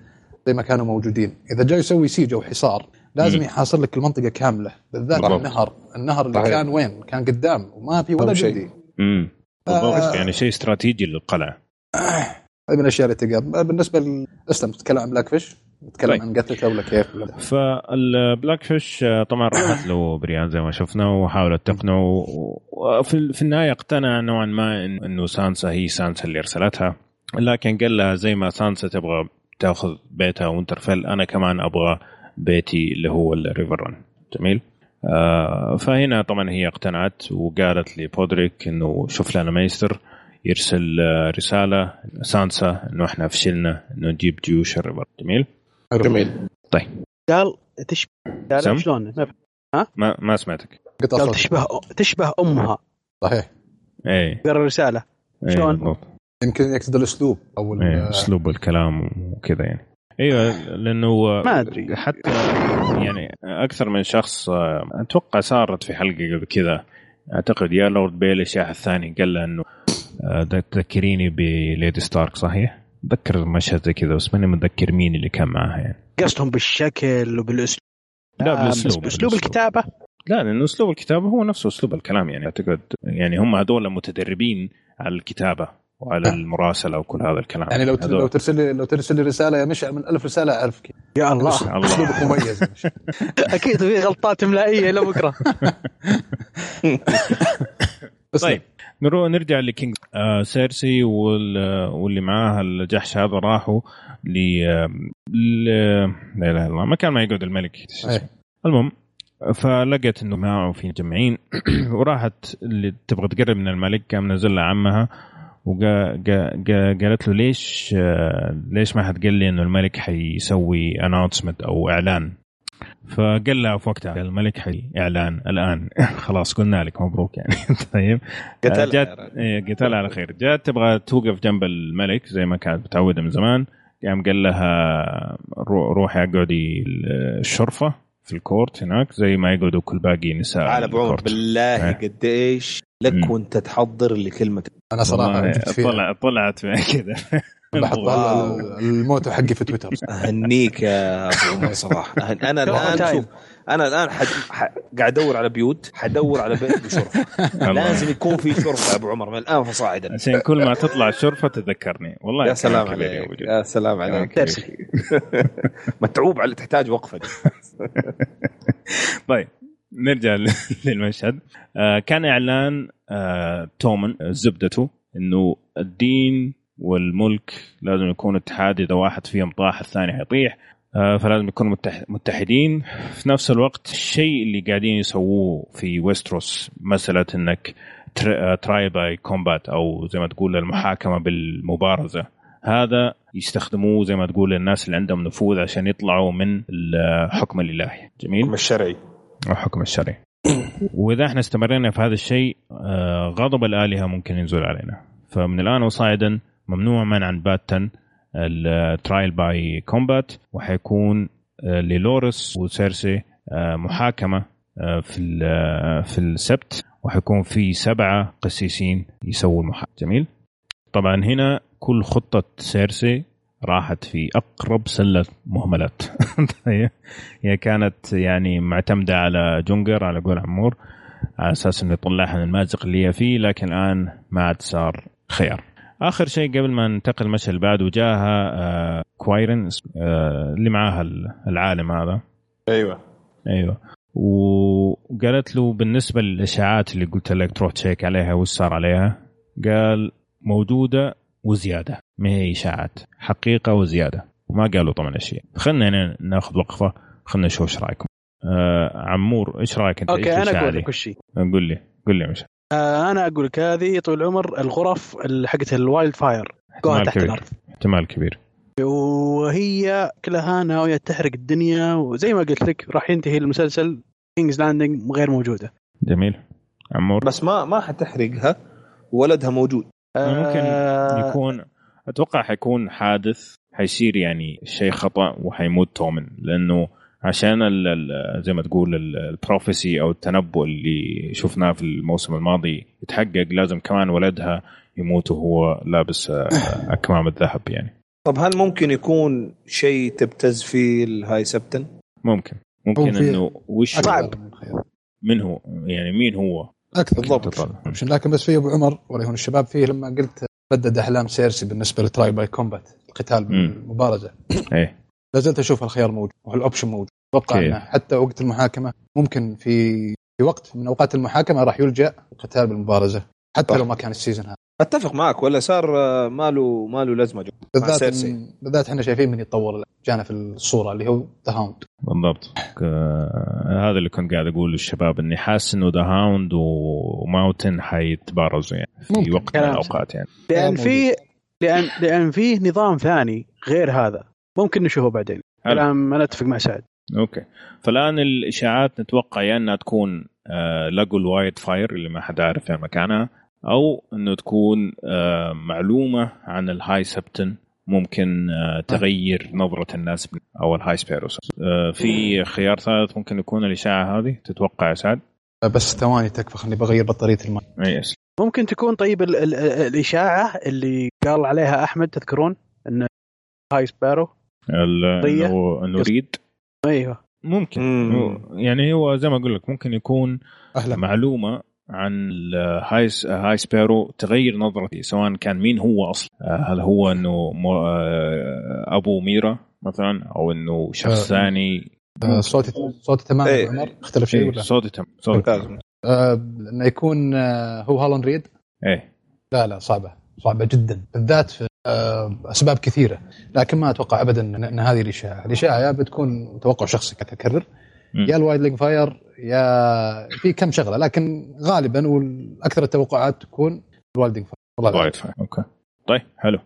Speaker 4: زي ما كانوا موجودين إذا جاي يسوي siege أو حصار لازم
Speaker 1: مم.
Speaker 4: يحاصر لك المنطقة كاملة بالذات
Speaker 1: بالضبط.
Speaker 4: النهر النهر اللي
Speaker 2: صحيح.
Speaker 4: كان وين كان قدام وما في ولا
Speaker 2: شيء.
Speaker 4: جندي
Speaker 1: امم
Speaker 4: آه.
Speaker 1: يعني شيء استراتيجي للقلعة
Speaker 4: هذه من الأشياء اللي تقال بالنسبة ل... اسلم تتكلم عن بلاك فيش تتكلم
Speaker 1: طيب.
Speaker 4: عن قتلته ولا كيف
Speaker 1: فالبلاك فيش آه، طبعا راحت له بريان زي ما شفنا وحاولت تقنعه وفي في النهاية اقتنع نوعا ما إنه سانسا هي سانسا اللي ارسلتها لكن قال لها زي ما سانسا تبغى تاخذ بيتها وينترفيل أنا كمان أبغى بيتي اللي هو ال Riverrun. جميل؟ آه فهنا طبعا هي اقتنعت وقالت لبودريك إنه شوف لنا maester يرسل آه، رسالة سانسا إنه إحنا فشلنا إنه نجيب جيوش الريفر. جميل؟
Speaker 2: جميل.
Speaker 3: قال تشبه قال؟ شلون؟ ما-
Speaker 1: ما ما سمعتك.
Speaker 3: قال تشبه تشبه أمها.
Speaker 4: صحيح.
Speaker 1: إيه.
Speaker 3: قرأ الرسالة.
Speaker 1: إيه،
Speaker 3: شلون؟
Speaker 4: يمكن يقصد الاسلوب أو
Speaker 1: إيه أسلوب الكلام وكذا يعني. إيوه لأنه
Speaker 3: ما أدري.
Speaker 1: حتى يعني أكثر من شخص آه، أتوقع صارت في حلقة قبل كذا. أعتقد يا لورد بيليش يا الثاني قال له إنه آه، تذكريني بليدي ستارك صحيح؟ اتذكر مشهد زي كذا بس ماني متذكر مين اللي كان معها يعني.
Speaker 3: قصدهم بالشكل وبالأسلوب.
Speaker 1: لا
Speaker 3: آه، بالأسلوب بأسلوب
Speaker 1: بالأسلوب.
Speaker 3: الكتابة؟
Speaker 1: لا لأنه أسلوب الكتابة هو نفسه أسلوب الكلام يعني. أعتقد يعني هم هذول متدربين على الكتابة. وعلى المراسلة وكل هذا الكلام.
Speaker 4: يعني لو. لو ترسل لي لو ترسل لي رسالة يا مشعل من ألف رسالة اعرف كيف
Speaker 3: يا الله.
Speaker 4: أسلوبك مميز
Speaker 3: أكيد في غلطات إملائية إلى
Speaker 4: بكرة.
Speaker 1: طيب نروح نرجع ل king آه سيرسي وال- واللي معاها الجحش هذا راحوا ل لا إله إلا الله. مكان ما يقعد الملك.
Speaker 4: أيه.
Speaker 1: المهم فلقت إنه معه في جمعين. وراحت اللي تبغى تقرب من الملك قام نزل لها عمها. وقالت له ليش آه، ليش ما حد قال لي إنه الملك حيسوي announcement أو إعلان فقال لها في وقتها الملك حي اعلان الآن خلاص قلنا لك مبروك يعني طيب
Speaker 2: قتلها
Speaker 1: جات
Speaker 2: يا رجل.
Speaker 1: إيه، قتلها على خير جات تبغى توقف جنب الملك زي ما كانت متعودة من زمان قام قال لها رو- روحي اقعدي الشرفة في ال court هناك زي ما يقعدوا كل باقي نساء
Speaker 2: عمر
Speaker 1: ال court.
Speaker 2: بالله
Speaker 1: إيه.
Speaker 2: قديش لك
Speaker 1: مم.
Speaker 2: وانت تحضر
Speaker 1: لكلمة
Speaker 4: أنا صراحة
Speaker 1: طلع طلعت كذا.
Speaker 4: بحط له الموت حقي في تويتر.
Speaker 2: أهنيك يا أبو عمر صراحة. أنا
Speaker 3: الآن.
Speaker 2: شوف أنا الآن حد... ح... قاعد أدور على بيوت حدور على بيت بشرفة. لازم يكون في شرفة يا أبو عمر من الآن فصاعدا.
Speaker 1: عشان كل ما تطلع الشرفه تتذكرني والله
Speaker 2: يا سلام عليك. يا سلام عليك. متعوب على تحتاج وقفة.
Speaker 1: طيب. نرجع للمشهد. آه كان إعلان آه تومن آه، زبدته إنه الدين والملك لازم يكون اتحاد إذا واحد فيهم طاح الثاني حيطيح. فلازم يكونوا متح- متحدين. في نفس الوقت الشيء اللي قاعدين يسووه في ويستروس مسألة إنك trial by combat أو زي ما تقول المحاكمة بالمبارزة. هذا يستخدموه زي ما تقول الناس اللي عندهم نفوذ عشان يطلعوا من الحكم الإلهي. جميل؟
Speaker 2: الشرعي.
Speaker 1: الحكم الشرعي وإذا إحنا استمرينا في هذا الشيء آه، غضب الآلهة ممكن ينزل علينا. فمن الآن وصاعدا ممنوع منعا باتا ال trial by combat وحيكون آه، للوراس وسيرسي آه، محاكمة في في ال sept. وحيكون في سبعة قسيسين يسووا المحاكمه جميل. طبعا هنا كل خطة سيرسي راحت في أقرب سلة مهملات. هي كانت يعني معتمدة على جونجر على قول عمور على أساس إنه يطلعها من المازق اللي هي فيه لكن الآن ما عاد صار خيار. آخر شيء قبل ما ننتقل المشهد اللي بعده جاها آه كوايرن آه اللي معاها العالم هذا.
Speaker 2: أيوه.
Speaker 1: أيوه. وقالت له بالنسبة للإشاعات اللي قلت لك تروح check عليها وش صار عليها قال موجودة وزيادة. ما هي إشاعات؟ حقيقة وزيادة. وما قالوا طبعا اشياء خلينا هنا نأخذ وقفة. خلينا نشوف إيش رأيكم. آه عمور إيش رأيك أنت؟
Speaker 3: okay
Speaker 1: إيش
Speaker 3: أنا
Speaker 1: أقول؟
Speaker 3: لك وش هي.
Speaker 1: قول لي قول لي مش
Speaker 3: آه أنا أقول لك هذه طول العمر الغرف حقت ال wildfire.
Speaker 1: احتمال
Speaker 3: تحت
Speaker 1: كبير.
Speaker 3: الأرض.
Speaker 1: احتمال كبير.
Speaker 3: وهي كلها ناويه تحرق الدنيا. وزي ما قلت لك راح ينتهي المسلسل King's Landing غير موجودة.
Speaker 1: جميل. عمور؟
Speaker 2: بس ما ما حتحرقها. ولدها موجود.
Speaker 1: ممكن
Speaker 3: آه،
Speaker 1: يكون أتوقع حيكون حادث حيصير يعني شيء خطأ وحيموت تومن لأنه عشان ال ال زي ما تقول ال- البروفيسي أو التنبؤ اللي شفناه في الموسم الماضي يتحقق لازم كمان ولدها يموت وهو لابس آه، أكمام الذهب يعني
Speaker 2: طب هل ممكن يكون شيء تبتز فيه ال High
Speaker 1: Septon؟ ممكن
Speaker 4: ممكن
Speaker 1: إنه وش؟
Speaker 4: من خيار.
Speaker 1: من هو يعني مين هو
Speaker 4: أكثر
Speaker 2: بالضبط.
Speaker 4: لكن بس في أبو عمر ولا هون الشباب فيه لما قلت بدد أحلام سيرسي بالنسبة ل trial by combat القتال بالمبارزة.
Speaker 1: إيه.
Speaker 4: لا زلت أشوف الخيار موجود وال option موجود.
Speaker 1: أتوقع.
Speaker 4: إنه حتى وقت المحاكمة ممكن في في وقت من أوقات المحاكمة راح يلجأ القتال بالمبارزة حتى
Speaker 2: صح.
Speaker 4: لو ما كان ال season هذا.
Speaker 2: أتفق معك ولا صار آه، ماله ماله لازمة جو. مع
Speaker 4: بالذات بالذات إحنا شايفين من يتطور جانا في الصورة اللي هو The Hound
Speaker 1: بالضبط. هذا اللي كنت قاعد أقول للشباب إني حاسس إنه The Hound و Mountain حيتبارزوا يعني في
Speaker 4: ممكن.
Speaker 1: وقت من الأوقات يعني.
Speaker 4: لأن.
Speaker 3: في لأن لأن فيه نظام ثاني غير هذا. ممكن نشوفه بعدين. كلام أنا اتفق مع سعد.
Speaker 1: okay. فالآن الإشاعات نتوقع يا إنها تكون آه لقوا ال wildfire اللي ما حد عارف فين مكانها. أو إنه تكون آه معلومة عن ال High Septon ممكن آه تغير نظرة الناس أو ال High Sparrow. آه في خيار ثالث ممكن يكون الإشاعة هذه تتوقع يا سعد؟
Speaker 4: بس ثواني تكفى خليني بغير بطارية الماء
Speaker 1: yes.
Speaker 3: ممكن تكون طيب ال ال ال الإشاعة اللي قال عليها أحمد تذكرون؟ إن هاي سبارو ضيع.
Speaker 1: انه إنه ريد.
Speaker 3: أيوه.
Speaker 1: ممكن.
Speaker 2: مم.
Speaker 1: يعني هو زي ما أقول لك ممكن يكون
Speaker 4: أهلا.
Speaker 1: معلومة عن الهاي هاي سبيرو تغير نظرتي سواء كان مين هو أصلا آه، هل هو إنه آه، أبو ميرا مثلا أو إنه شخص
Speaker 4: آه.
Speaker 1: ثاني
Speaker 4: آه، صوتي صوتي تمام عمر اختلف شيء
Speaker 1: إيه،
Speaker 4: ولا
Speaker 1: صوتي تم صوتي تم.
Speaker 2: ممتاز
Speaker 4: آه، إنه يكون هو هالون ريد
Speaker 1: إيه
Speaker 4: لا لا صعبة صعبة جدا بالذات في أسباب كثيرة لكن ما أتوقع ابدا إن, هذه الإشاعة، الإشاعة يا بتكون توقع شخصي كتكرر. يا الوايد لينج فاير يا في كم شغلة لكن غالبا والأكثر التوقعات تكون الوايلدنج فاير.
Speaker 1: وايد فاهم أوكي. طيب حلو.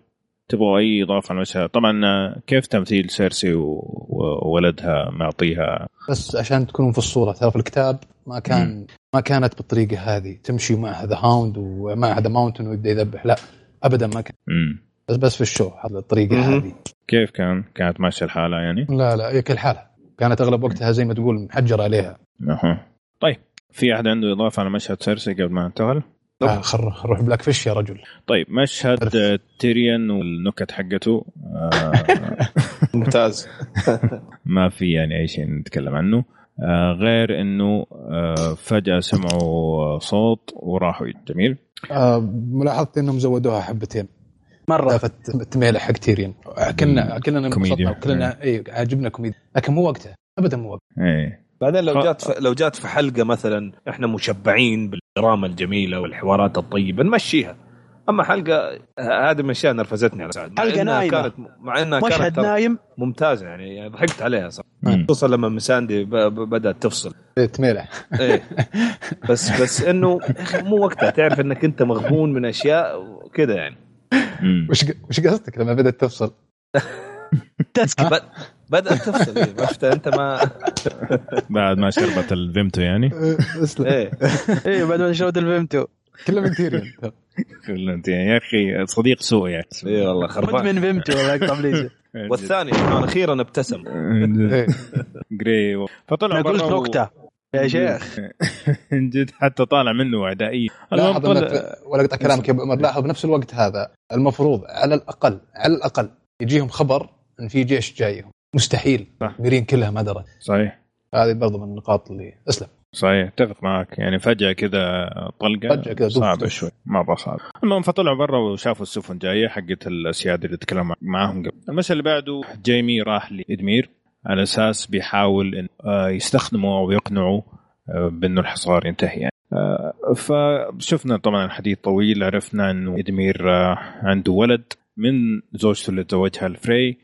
Speaker 1: تبغوا أي إضافة على المشهد طبعا آه، كيف تمثيل سيرسي وولدها معطيها؟
Speaker 4: بس عشان تكونون في الصورة ترى في الكتاب ما كان ما كانت بالطريقة هذه تمشي مع The Hound ومع The Mountain ويبدأ يذبح. لا ابدا ما كان.
Speaker 1: مم.
Speaker 4: بس بس في ال show هذا
Speaker 2: الطريقة.
Speaker 4: هذه.
Speaker 1: كيف كان؟ كانت ماشية الحالة يعني؟
Speaker 4: لا لا هي كل حالها كانت أغلب وقتها زي ما تقول محجرة عليها.
Speaker 1: أها. طيب في أحد عنده إضافة على مشهد سيرسي قبل ما ننتقل
Speaker 4: آه خر نروح Blackfish يا رجل.
Speaker 1: طيب مشهد تيريان والنكت حقته آه
Speaker 2: ممتاز.
Speaker 1: ما في يعني أي شيء نتكلم عنه. آه غير إنه آه فجأة سمعوا صوت وراحوا. جميل.
Speaker 4: آه ملاحظت إنهم زودوها حبتين.
Speaker 3: مرة
Speaker 4: تميله حق تيريان كنا كلنا
Speaker 1: كوميديا.
Speaker 4: كلنا اي عجبنا كوميديا لكن مو وقته ابدا مو وقته
Speaker 1: إيه.
Speaker 2: بعدين لو جات في لو جات في حلقة مثلا إحنا مشبعين بالدراما الجميلة والحوارات الطيبة نمشيها. أما حلقة هذه من الأشياء نرفزتني على سعد. إنها
Speaker 3: نايمة.
Speaker 2: كانت مع إنها كانت
Speaker 3: مشهد نايم.
Speaker 2: ممتازة يعني, يعني ضحكت عليها صح
Speaker 1: مم.
Speaker 2: خصوصا لما مساندي ب- ب- بدأت تفصل.
Speaker 4: إيه، تميلة.
Speaker 2: إيه. بس بس إنه مو وقتها. تعرف إنك أنت مغبون من أشياء وكذا يعني.
Speaker 4: وش وش قصدك لما بدأت تفصل؟
Speaker 3: تسكت
Speaker 2: بد- بدأت تفصل إيه. أنت ما
Speaker 1: بعد ما شربت الفيمتو يعني؟
Speaker 4: اسلم.
Speaker 2: إيه.
Speaker 3: إيه بعد ما شربت الفيمتو.
Speaker 4: كله من تيريان
Speaker 1: انت يعني يا أخي صديق سوء يا أخي.
Speaker 2: إيه والله خربان.
Speaker 3: مدمن فيمتو لي
Speaker 2: والثاني أخيرا ابتسم.
Speaker 4: إيه.
Speaker 1: جري فطلع
Speaker 3: أنا قلت نكتة. يا شيخ.
Speaker 1: من جد حتى طالع منه اعدائيه المهم
Speaker 4: لاحظ في- ولا اقطع كلامك يا أبو عمر لاحظ بنفس الوقت هذا المفروض على الأقل على الأقل يجيهم خبر إن في جيش جايهم. مستحيل.
Speaker 1: صح.
Speaker 4: ميرين كلها ما درت.
Speaker 1: صحيح.
Speaker 4: هذه برضو من النقاط اللي أسلم.
Speaker 1: صحيح. أتفق معك. يعني فجأة كذا طلقة
Speaker 4: فجأة كذا صعبة.
Speaker 1: شوي. مره صعبه المهم فطلعوا برا وشافوا السفن جاية حقت الاسياد اللي تكلم معاهم قبل. المشهد اللي بعده جيمي راح لإدمير. على أساس بيحاول إن آه، يستخدموا أو يقنعوا آه، بأنه الحصار ينتهي يعني. آه، فشفنا طبعا الحديث طويل عرفنا إنه إدمير عنده ولد من زوجته اللي تزوجها الفري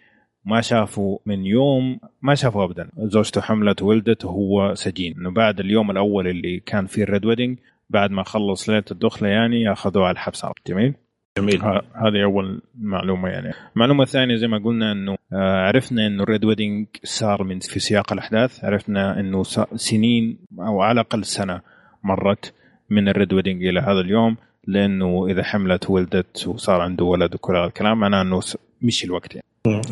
Speaker 1: ما شافوا من يوم ما شافوا ابدا. زوجته حملت وولدت وهو سجين. إنه بعد اليوم الأول اللي كان فيه ال Red Wedding بعد ما خلص ليلة الدخلة يعني أخذوه على الحبس. جميل؟
Speaker 2: جميل.
Speaker 1: ه- هذه أول معلومة يعني. المعلومة الثانية زي ما قلنا إنه آه، عرفنا إنه ال Red Wedding صار من في سياق الأحداث. عرفنا إنه س- سنين أو على الأقل سنة مرت من ال Red Wedding إلى هذا اليوم لأنه إذا حملت ولدت وصار عنده ولد وكل هذا الكلام معناه إنه س- مشي الوقت يعني.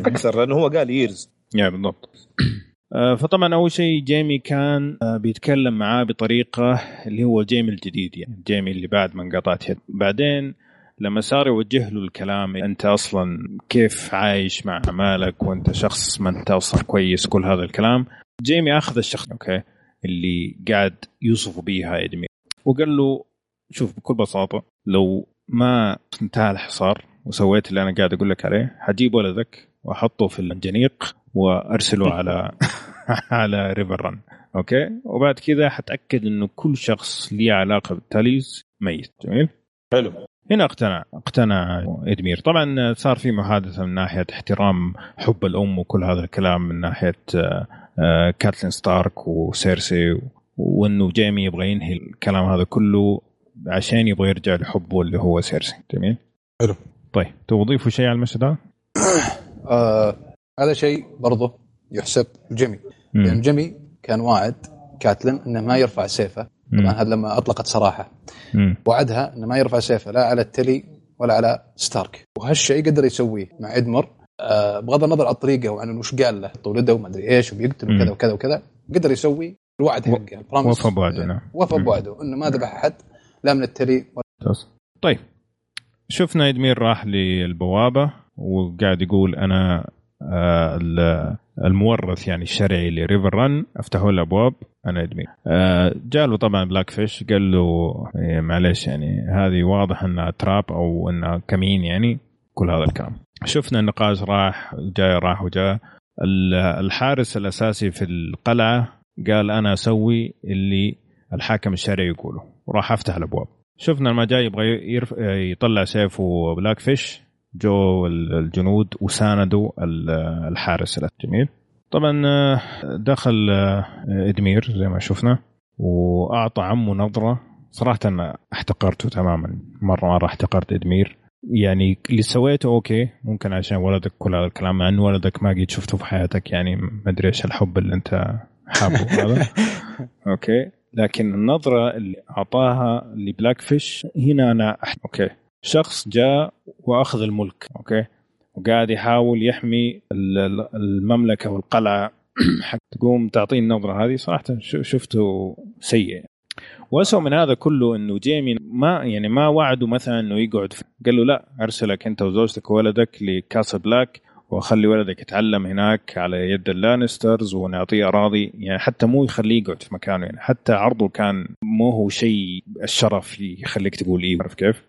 Speaker 2: أكثر لأنه هو قال years
Speaker 1: يا بالضبط. آه، فطبعا أول شيء جيمي كان آه، بيتكلم معاه بطريقة اللي هو جيمي الجديد يعني. جيمي اللي بعد ما انقطعت يد بعدين لما صار يوجه له الكلام أنت أصلا كيف عايش مع اعمالك وأنت شخص ما أنت أصلا كويس كل هذا الكلام. جيمي أخذ الشخص أوكي اللي قاعد يوصف بيها إدمير. وقال له شوف بكل بساطة لو ما انتهى الحصار وسويت اللي أنا قاعد أقول لك عليه حجيب ولدك وأحطه في المنجنيق وأرسله على على Riverrun okay؟ وبعد كذا حتأكد إنه كل شخص ليه علاقة بال Tullys ميت. جميل؟
Speaker 2: حلو.
Speaker 1: هنا اقتنع اقتنع إدمير طبعا صار في محادثة من ناحية احترام حب الأم وكل هذا الكلام من ناحية آه، آه، كاتلين ستارك وسيرسي وإنه جيمي يبغى ينهي الكلام هذا كله عشان يبغى يرجع لحبه اللي هو سيرسي جميل
Speaker 4: حلو.
Speaker 1: طيب تبغى تضيفوا شيء على المشهد هذا؟
Speaker 4: آه هذا شيء برضه يحسب جيمي
Speaker 1: لأن.
Speaker 4: جيمي كان واعد كاتلين إنه ما يرفع سيفه طبعا. هذا لما أطلقت سراحة
Speaker 1: مم.
Speaker 4: وعدها إنه ما يرفع سيفه لا على التلي ولا على ستارك وهالشيء قدر يسويه مع إدمر آه بغض النظر عن الطريقة وعن وش قال له طولده وما أدري إيش وبيقتل. وكذا وكذا وكذا قدر يسوي الوعد
Speaker 1: و-
Speaker 4: حقه
Speaker 1: وفى بوعده، نعم.
Speaker 4: وفى. بوعده إنه ما ذبح أحد لا من التلي ولا.
Speaker 1: طيب شفنا إدميور راح للبوابة وقاعد يقول أنا آه، ال- المورث يعني الشرعي لريفر رن أفتحوا الابواب أنا ادمير آه، جاله طبعا بلاك فيش قال له معلش يعني هذه واضح إنها تراب أو إنها كمين يعني كل هذا الكلام شفنا النقاش راح جاي راح وجاء ال- الحارس الأساسي في القلعة قال أنا أسوي اللي الحاكم الشرعي يقوله وراح أفتح الأبواب شفنا لما جاي يبغى. يطلع سيفه بلاك فيش جو الجنود وساندوا ال- الحارس. جميل طبعا آه، دخل آه، إدمير زي ما شفنا وأعطى عمه نظرة. صراحة أنا احتقرته تماما. مرة مرة احتقرت إدمير. يعني اللي سويته أوكي ممكن عشان ولدك كل هذا الكلام مع انه ولدك ما قد شفته في حياتك يعني ما أدري إيش الحب اللي أنت حابه هذا. أوكي. لكن النظرة اللي أعطاها لبلاك فيش هنا أنا أح... أوكي. شخص جاء وأخذ الملك أوكي. وقاعد يحاول يحمي ال- ال- المملكة والقلعة. حق تقوم تعطيه النظرة هذه صراحة شفته سيء. واسوء من هذا كله إنه جيمي ما يعني ما وعده مثلا إنه يقعد قال له لا أرسلك أنت وزوجتك وولدك لكاسل بلاك وأخلي ولدك يتعلم هناك على يد اللانسترز ونعطيه أراضي. يعني حتى مو يخليه يقعد في مكانه. يعني حتى عرضه كان مو هو شيء الشرف يخليك تقول إيه. عارف كيف؟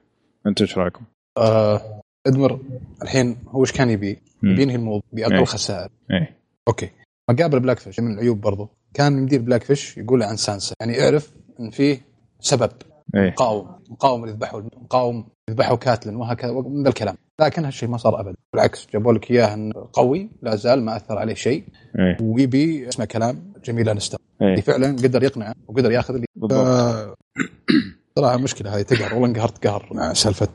Speaker 1: أنت إيش رأيكم؟
Speaker 4: آه ادمر الحين هو إيش كان يبي؟ يبي ينهي الموضوع؟ بأقل
Speaker 1: إيه.
Speaker 4: خسائر
Speaker 1: إيه.
Speaker 4: أوكي. مقابل بلاك فيش من العيوب برضو. كان ادمير بلاك فيش يقول عن سانسا. يعني يعرف إن فيه سبب.
Speaker 1: إيه.
Speaker 4: مقاوم. مقاوم اللي يذبحوا مقاوم يذبحوا كاتلن وهكذا. من ذا الكلام. لكن هالشيء ما صار ابدا. بالعكس جابوا لك إياه إنه قوي. لا زال ما أثر عليه شيء.
Speaker 1: إيه.
Speaker 4: ويبي اسمه كلام جميل انستر
Speaker 1: إيه.
Speaker 4: اللي فعلا قدر يقنعه وقدر ياخذ اللي
Speaker 1: بالضبط.
Speaker 4: ف- صراحة مشكلة هذه. تقهر. والله انقهرت قهر مع
Speaker 1: سالفة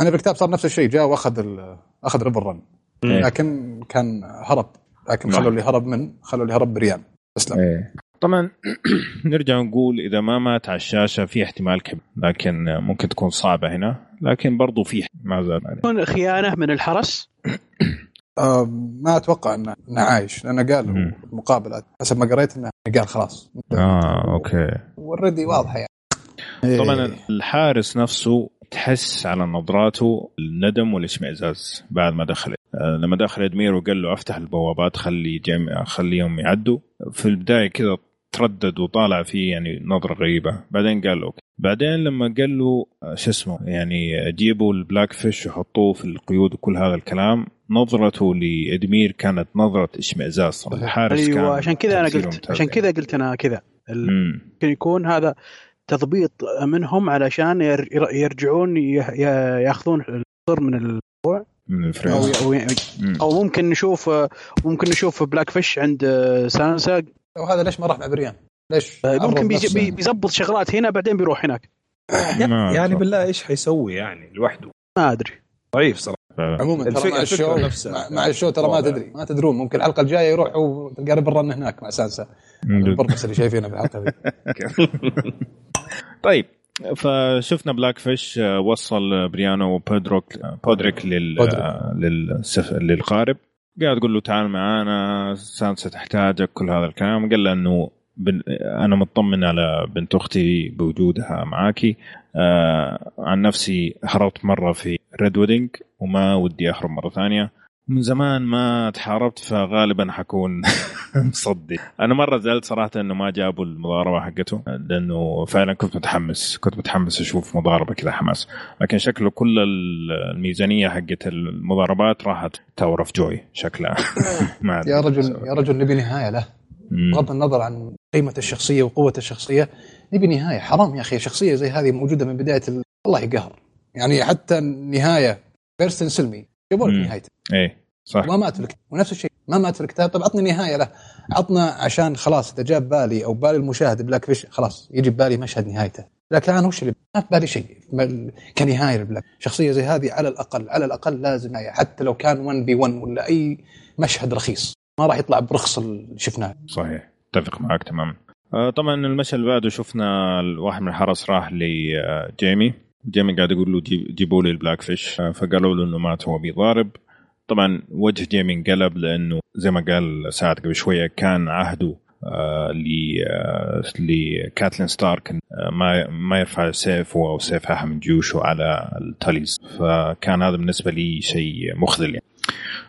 Speaker 4: أنا بالكتاب صار نفس الشيء جاء وأخذ أخذ ريفر رن
Speaker 1: إيه.
Speaker 4: لكن كان هرب لكن
Speaker 1: نعم.
Speaker 4: خلوا اللي هرب من خلوا اللي هرب بريان تسلم
Speaker 1: إيه طبعا نرجع نقول إذا ما مات على الشاشة في احتمال كبير لكن ممكن تكون صعبة هنا لكن برضو في ما زال.
Speaker 3: يكون خيانة من الحرس
Speaker 4: آه ما أتوقع إنه إنه عايش لأنه قال
Speaker 1: مم.
Speaker 4: مقابلة حسب ما قريت إنه قال خلاص
Speaker 1: آه أوكي
Speaker 4: والردي واضحة يعني
Speaker 1: طبعا
Speaker 4: إيه.
Speaker 1: الحارس نفسه تحس على نظراته الندم والاشمئزاز بعد ما دخل آه، لما دخل ادمير وقال له افتح البوابات خلي جيمي خليهم يعدوا في البداية كذا تردد وطالع فيه يعني نظرة غريبة بعدين قال أوكي بعدين لما قال له آه، شو اسمه يعني جيبوا البلاك فيش وحطوه في القيود وكل هذا الكلام نظرته لادمير كانت نظرة اشمئزاز
Speaker 4: صراحة.
Speaker 1: الحارس كان
Speaker 3: أيوه عشان كذا
Speaker 1: أنا
Speaker 3: قلت عشان
Speaker 1: يعني.
Speaker 3: كذا قلت أنا كذا. ممكن يكون هذا تضبيط منهم علشان ير- ير- يرجعون ياخذون الصر من ال...
Speaker 1: من أو.
Speaker 3: أو ممكن نشوف ممكن نشوف بلاك فيش عند سانسا
Speaker 4: وهذا ليش ما راح مع بريان؟ ليش؟ عرض
Speaker 3: ممكن بيزبط شغلات هنا بعدين بيروح هناك
Speaker 2: يعني. بالله إيش حيسوي يعني لوحده
Speaker 3: ما أدري
Speaker 2: ضعيف
Speaker 1: صراحة
Speaker 4: عموما ترى
Speaker 2: الفكرة-
Speaker 4: مع الشو
Speaker 2: نفسها.
Speaker 4: مع, مع الشو ترى ما. تدري. ما تدرون ممكن الحلقة الجاية يروح وتلقى رن هناك مع سانسا. البربس اللي شايفينه في الحلقة ذي
Speaker 1: طيب فشفنا بلاك فيش وصل بريانو وبودروك بودريك. لل للسف... للقارب. قاعد تقول له تعال معانا سانسا تحتاجك. كل هذا الكلام. قال له إنه بن... أنا مطمن على بنت أختي بوجودها معاكي. آه عن نفسي هربت مرة في ريد ويدنج وما ودي اهرب مرة ثانية. من زمان ما تحاربت فغالبا حكون مصدي. أنا مرة زعلت صراحة إنه ما جابوا المضاربة حقته لأنه فعلا كنت متحمس كنت متحمس أشوف مضاربة كذا حماس. لكن شكله كل الميزانية حقت المضاربات راحت. Tower of Joy شكلها.
Speaker 4: يا رجل يا رجل نبي نهاية له. بغض النظر عن قيمة الشخصية وقوة الشخصية نبي نهاية. حرام يا أخي شخصية زي هذه موجودة من بداية ال... الله يقهر. يعني حتى النهايه باريستن سلمي جابوا لك. نهايته.
Speaker 1: إيه صح.
Speaker 4: ما مات في الكتاب ونفس الشيء ما مات في الكتاب. طب عطني نهاية له. عطنا عشان خلاص إذا جاب بالي أو بالي المشاهد بلاك فيش خلاص يجي ببالي مشهد نهايته. لكن أنا وش اللي ما في بالي شيء. كنهاية للبلاك شخصية زي هذه على الأقل على الأقل لازم نهايه حتى لو كان 1 بي 1 ولا أي مشهد رخيص. ما راح يطلع برخص اللي شفناه.
Speaker 1: صحيح. أتفق معك تماما. آه، طبعا المشهد اللي بعده شفنا واحد من الحرس راح لجيمي جيمي قاعد يقول له جيب- جيبوا لي البلاك فيش. آه، فقالوا له إنه مات هو بيضارب. طبعا وجه جيمي انقلب لأنه زي ما قال سعد قبل شوية كان عهده آه ل آه لكاتلين ستارك آه ما ما يرفع سيفه أو سيف أحد من جيوشه على التاليز. فكان هذا بالنسبة لي شيء مخذل يعني.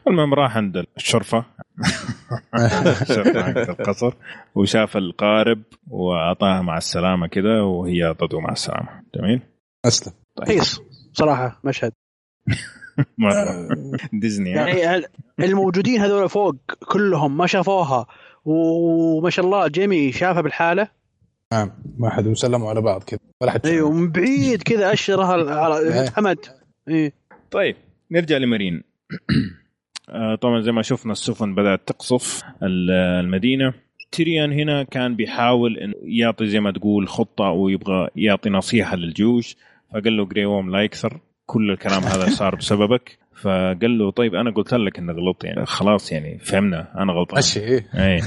Speaker 1: المهم راح عند الشرفة. الشرفه القصر. وشاف القارب وأعطاها مع السلامة كذا وهي ضده مع السلامة. جميل.
Speaker 4: أسلم.
Speaker 3: قيس صراحة مشهد.
Speaker 1: ديزني؟
Speaker 3: يعني الموجودين هذول فوق كلهم ما شافوها. وما شاء الله جيمي شافها بالحالة.
Speaker 4: نعم ما حد وسلموا على بعض كذا. ولا حد
Speaker 3: أيوه من بعيد كذا أشرها
Speaker 4: إيه.
Speaker 3: حمد إيه.
Speaker 1: طيب نرجع لمارين. آه، طبعا زي ما شفنا السفن بدأت تقصف ال- المدينة. تيريان هنا كان بيحاول إنه يعطي زي ما تقول خطة ويبغى يعطي نصيحة للجيوش. فقال له جري ووم لا يكثر كل الكلام هذا صار بسببك. فقال له طيب أنا قلت لك اني غلطت. يعني خلاص يعني فهمنا أنا غلطان.
Speaker 4: إيه.
Speaker 1: اي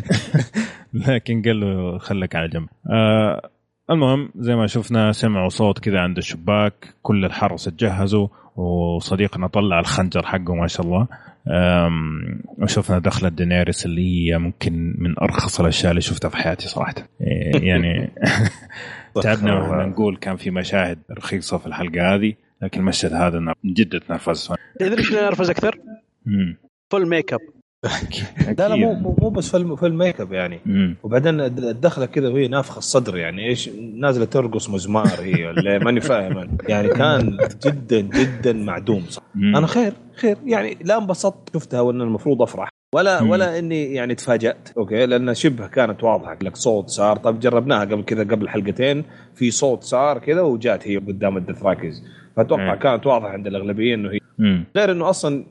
Speaker 1: لكن قال له خليك على جنب. آه المهم زي ما شفنا سمعوا صوت كذا عند الشباك. كل الحرس اتجهزوا وصديقنا طلع الخنجر حقه ما شاء الله. وشفنا دخلة دينيريس اللي هي ممكن من أرخص الأشياء اللي شفتها في حياتي صراحة. إيه، يعني تعبنا وإحنا نقول كان في مشاهد رخيصة في الحلقة هذه لكن المشهد هذا من جد تنرفز
Speaker 3: تدري إيش نرفز أكثر؟ full makeup.
Speaker 2: لا لا مو مو بس في, في الميك أب يعني. مم. وبعدين الدخلة كذا وهي نافخة الصدر يعني إيش؟ نازلة ترقص مزمار هي ولا ماني فاهم. يعني كان جدا جدا معدوم صح. مم. أنا خير خير. يعني لا انبسطت شفتها وإن المفروض أفرح. ولا مم. ولا إني يعني تفاجأت. أوكي؟ لأن شبه كانت واضحة. لك صوت صار. طب جربناها قبل كذا قبل حلقتين. في صوت صار كذا وجات هي قدام الدوثراكيز. فأتوقع كانت واضحة عند الأغلبية إنه هي مم. غير إنه أصلا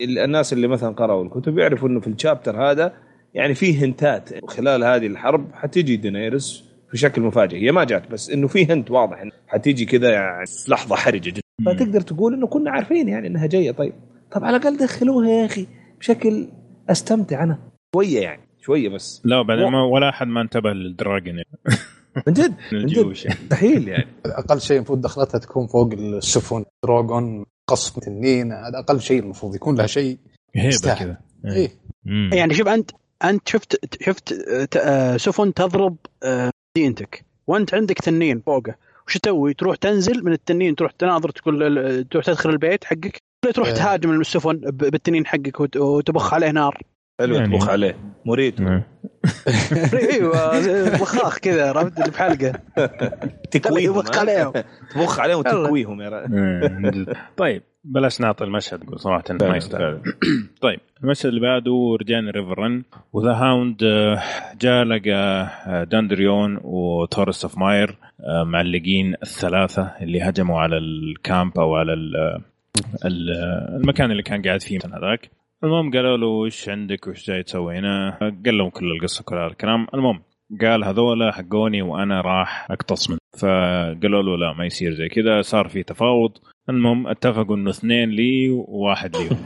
Speaker 2: الناس اللي مثلا قرأوا الكتب يعرفوا إنه في ال chapter هذا يعني في hint ات. خلال هذه الحرب حتيجي دينيرس في شكل مفاجئ. هي ما جات بس إنه في هنت واضح إنه حتيجي كذا يعني في لحظة حرجة جدا. فتقدر تقول إنه كنا عارفين يعني إنها جاية. طيب طب على الأقل دخلوها يا أخي بشكل أستمتع أنا. شوية يعني شوية بس.
Speaker 1: لا بعدين ما ولا أحد ما انتبه للدراجون يعني.
Speaker 2: من جد؟ من جد؟ مستحيل يعني.
Speaker 4: أقل شيء المفروض دخلتها تكون فوق السفن دراجون قصف تنين هذا أقل شيء المفروض يكون له شيء
Speaker 1: هيبة كذا.
Speaker 3: إيه. يعني شوف أنت أنت شفت شفت آه، سفن تضرب آه، مدينتك وأنت عندك تنين فوقه. وش تسوي؟ تروح تنزل من التنين تروح تناظر تقول تروح تدخل البيت حقك. تروح إيه. تهاجم السفن بالتنين حقك وتبخ عليه نار.
Speaker 2: حلو يعني. تبخ عليه. مريد.
Speaker 3: أيوه بخاخ كذا عرفت؟ اللي بحلقة.
Speaker 2: تكويهم تبخ عليهم. تبخ عليهم وتكويهم يا
Speaker 1: طيب بلاش نعطي المشهد صراحة ما يستاهل. طيب المشهد اللي بعده رجعنا ريفر رن و The Hound جاء لقى دونداريون وثوروس أوف ماير معلقين الثلاثة اللي هجموا على ال camp أو على المكان اللي كان قاعد فيه هذاك. المهم قالوا له وش عندك؟ وش جاي تسوي هنا قال لهم كل القصة كل هذا الكلام. المهم قال هذولا حقوني وأنا راح أقتص منه. فقالوا له لا ما يصير زي كذا صار في تفاوض. المهم اتفقوا إنه اثنين لي وواحد ليهم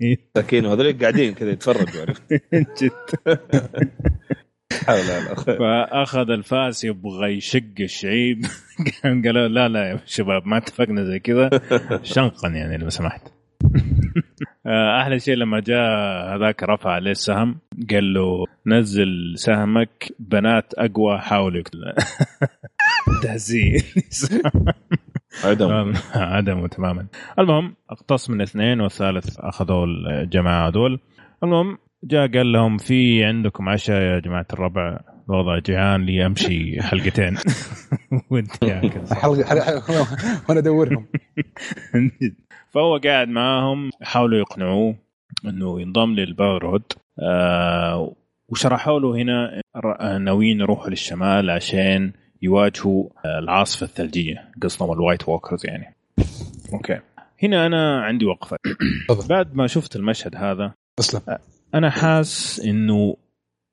Speaker 2: مساكين هذول قاعدين كذا يتفرجوا. عرفت جد.
Speaker 1: فأخذ الفاس يبغى يشق الشعيب. قالوا لا لا يا شباب ما اتفقنا زي كذا. شنقا يعني لو سمحت. آه، أحلى شيء لما جاء هذاك رفع عليه السهم قال له نزل سهمك بنات أقوى حاولوا تهزيه عدم. عدم تماما. المهم اقتص من اثنين والثالث أخذوا الجماعة هذول. المهم جاء قال لهم في عندكم عشاء يا جماعة الربع؟ الوضع جيعان لي أمشي حلقتين.
Speaker 4: وانت حلقه وأنا أدورهم.
Speaker 1: فهو قاعد معاهم يحاولوا يقنعوه إنه ينضم للباورود. آه وشرحوا له هنا ناويين يروحوا للشمال عشان يواجهوا العاصفة الثلجية قصدهم ال White Walkers يعني. أوكي. هنا أنا عندي وقفة. بعد ما شفت المشهد هذا
Speaker 4: اسلم
Speaker 1: أنا حاس إنه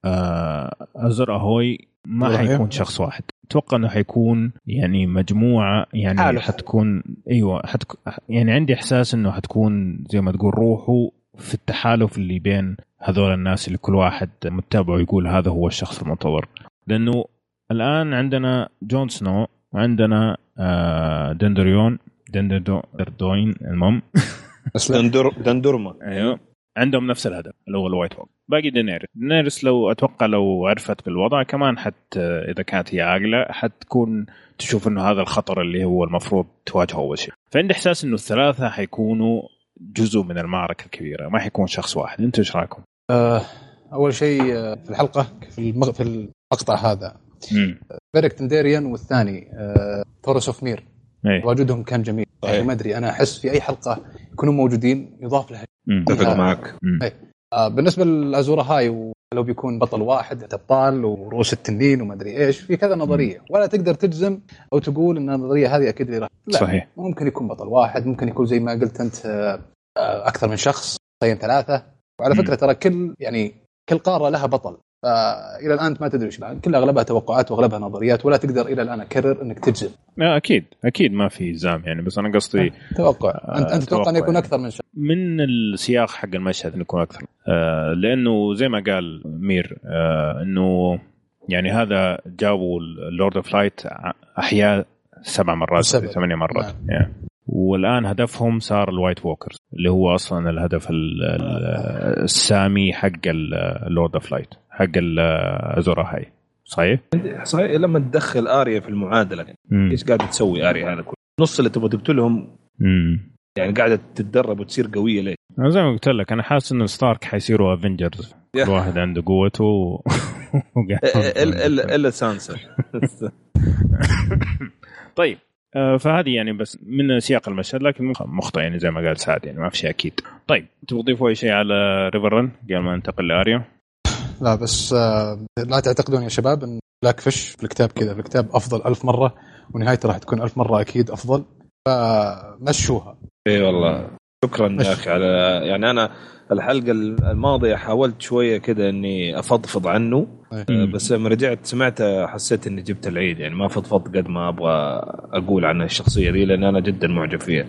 Speaker 1: آه ازور اهاي ما حيكون شخص واحد. أتوقع إنه حيكون يعني مجموعة يعني حالف. حتكون إيوه حتك... يعني عندي إحساس إنه حتكون زي ما تقول روحه في التحالف اللي بين هذول الناس اللي كل واحد متابعه يقول هذا هو الشخص المنتظر. لأنه الآن عندنا جون سنو وعندنا آه دونداريون دندردوين المهم.
Speaker 2: دندر دندرما.
Speaker 1: أيوه. عندهم نفس الهدف اللي هو ال White Walk. باقي دينيرس دينيرس لو أتوقع لو عرفت بالوضع كمان حت إذا كانت هي عاقلة حتكون تشوف إنه هذا الخطر اللي هو المفروض تواجهه أول شيء. فعندي إحساس إنه الثلاثة حيكونوا جزء من المعركة الكبيرة ما حيكون شخص واحد. أنتم إيش رأيكم؟
Speaker 4: أه أول شيء آه، في الحلقة في المغ... في المقطع هذا. بيريك دونداريون والثاني أه ثوروس اوف مير أي. تواجدهم كان جميل. يعني ما أدري أنا أحس في أي حلقة يكونوا موجودين يضاف لها.
Speaker 2: اتفق معك.
Speaker 4: آه بالنسبة للازور اهاي ولو بيكون بطل واحد ابطال ورؤوس التنين وما أدري إيش في كذا نظرية. ولا تقدر تجزم أو تقول إن النظرية هذه أكيد راح
Speaker 1: لا صحيح.
Speaker 4: ممكن يكون بطل واحد ممكن يكون زي ما قلت أنت آه، أكثر من شخص شخصين ثلاثة. وعلى فكرة ترى كل يعني كل قارة لها بطل. فإلى الآن ما تدري إيش كل أغلبها توقعات وأغلبها نظريات ولا تقدر إلى الآن أكرر إنك تجزم
Speaker 1: أكيد أكيد ما في الزام يعني بس أنا قصدي
Speaker 4: توقع آه انت أنت تتوقع إنه يكون يعني. أكثر من شيء
Speaker 1: من السياق حق المشهد إنه يكون أكثر آه لأنه زي ما قال مير آه إنه يعني هذا جابوا ال Lord of Light أحياء سبع مرات
Speaker 4: سبع.
Speaker 1: ثمانية مرات
Speaker 4: نعم.
Speaker 1: يعني. والآن هدفهم صار ال White Walkers اللي هو أصلا الهدف ال- ال- السامي حق ال Lord of Light حق الازور اهاي صحيح؟
Speaker 2: صحيح لما تدخل آريا في المعادلة
Speaker 1: مم.
Speaker 2: إيش قاعدة تسوي آريا هذا كله نص اللي تبغى تقتلهم. يعني قاعدة تتدرب وتصير قوية ليش؟
Speaker 1: أنا زي ما قلت لك أنا حاسس انه ستارك حيصيروا
Speaker 2: Avengers.
Speaker 1: كل واحد عنده قوته و...
Speaker 2: الا سانسا
Speaker 1: طيب آه، فهذه يعني بس من سياق المشهد لكن مخ- مخطئ يعني زي ما قال سعد يعني ما في شيء أكيد. طيب تبغى تضيفوا أي شيء على ريفر رن قبل ما ننتقل لآريا؟
Speaker 4: لا بس آه، لا تعتقدون يا شباب إن بلاك فيش في الكتاب كذا في الكتاب أفضل ألف مرة ونهايته راح تكون ألف مرة أكيد أفضل. فمشوها.
Speaker 2: إي والله. شكرا يا أخي على يعني أنا الحلقة الماضية حاولت شوية كده إني أفضفض عنه
Speaker 4: إيه.
Speaker 2: آه، بس لما رجعت سمعته حسيت إني جبت العيد يعني ما فضفضت قد ما أبغى أقول عن الشخصية دي لأن أنا جدا معجب فيها.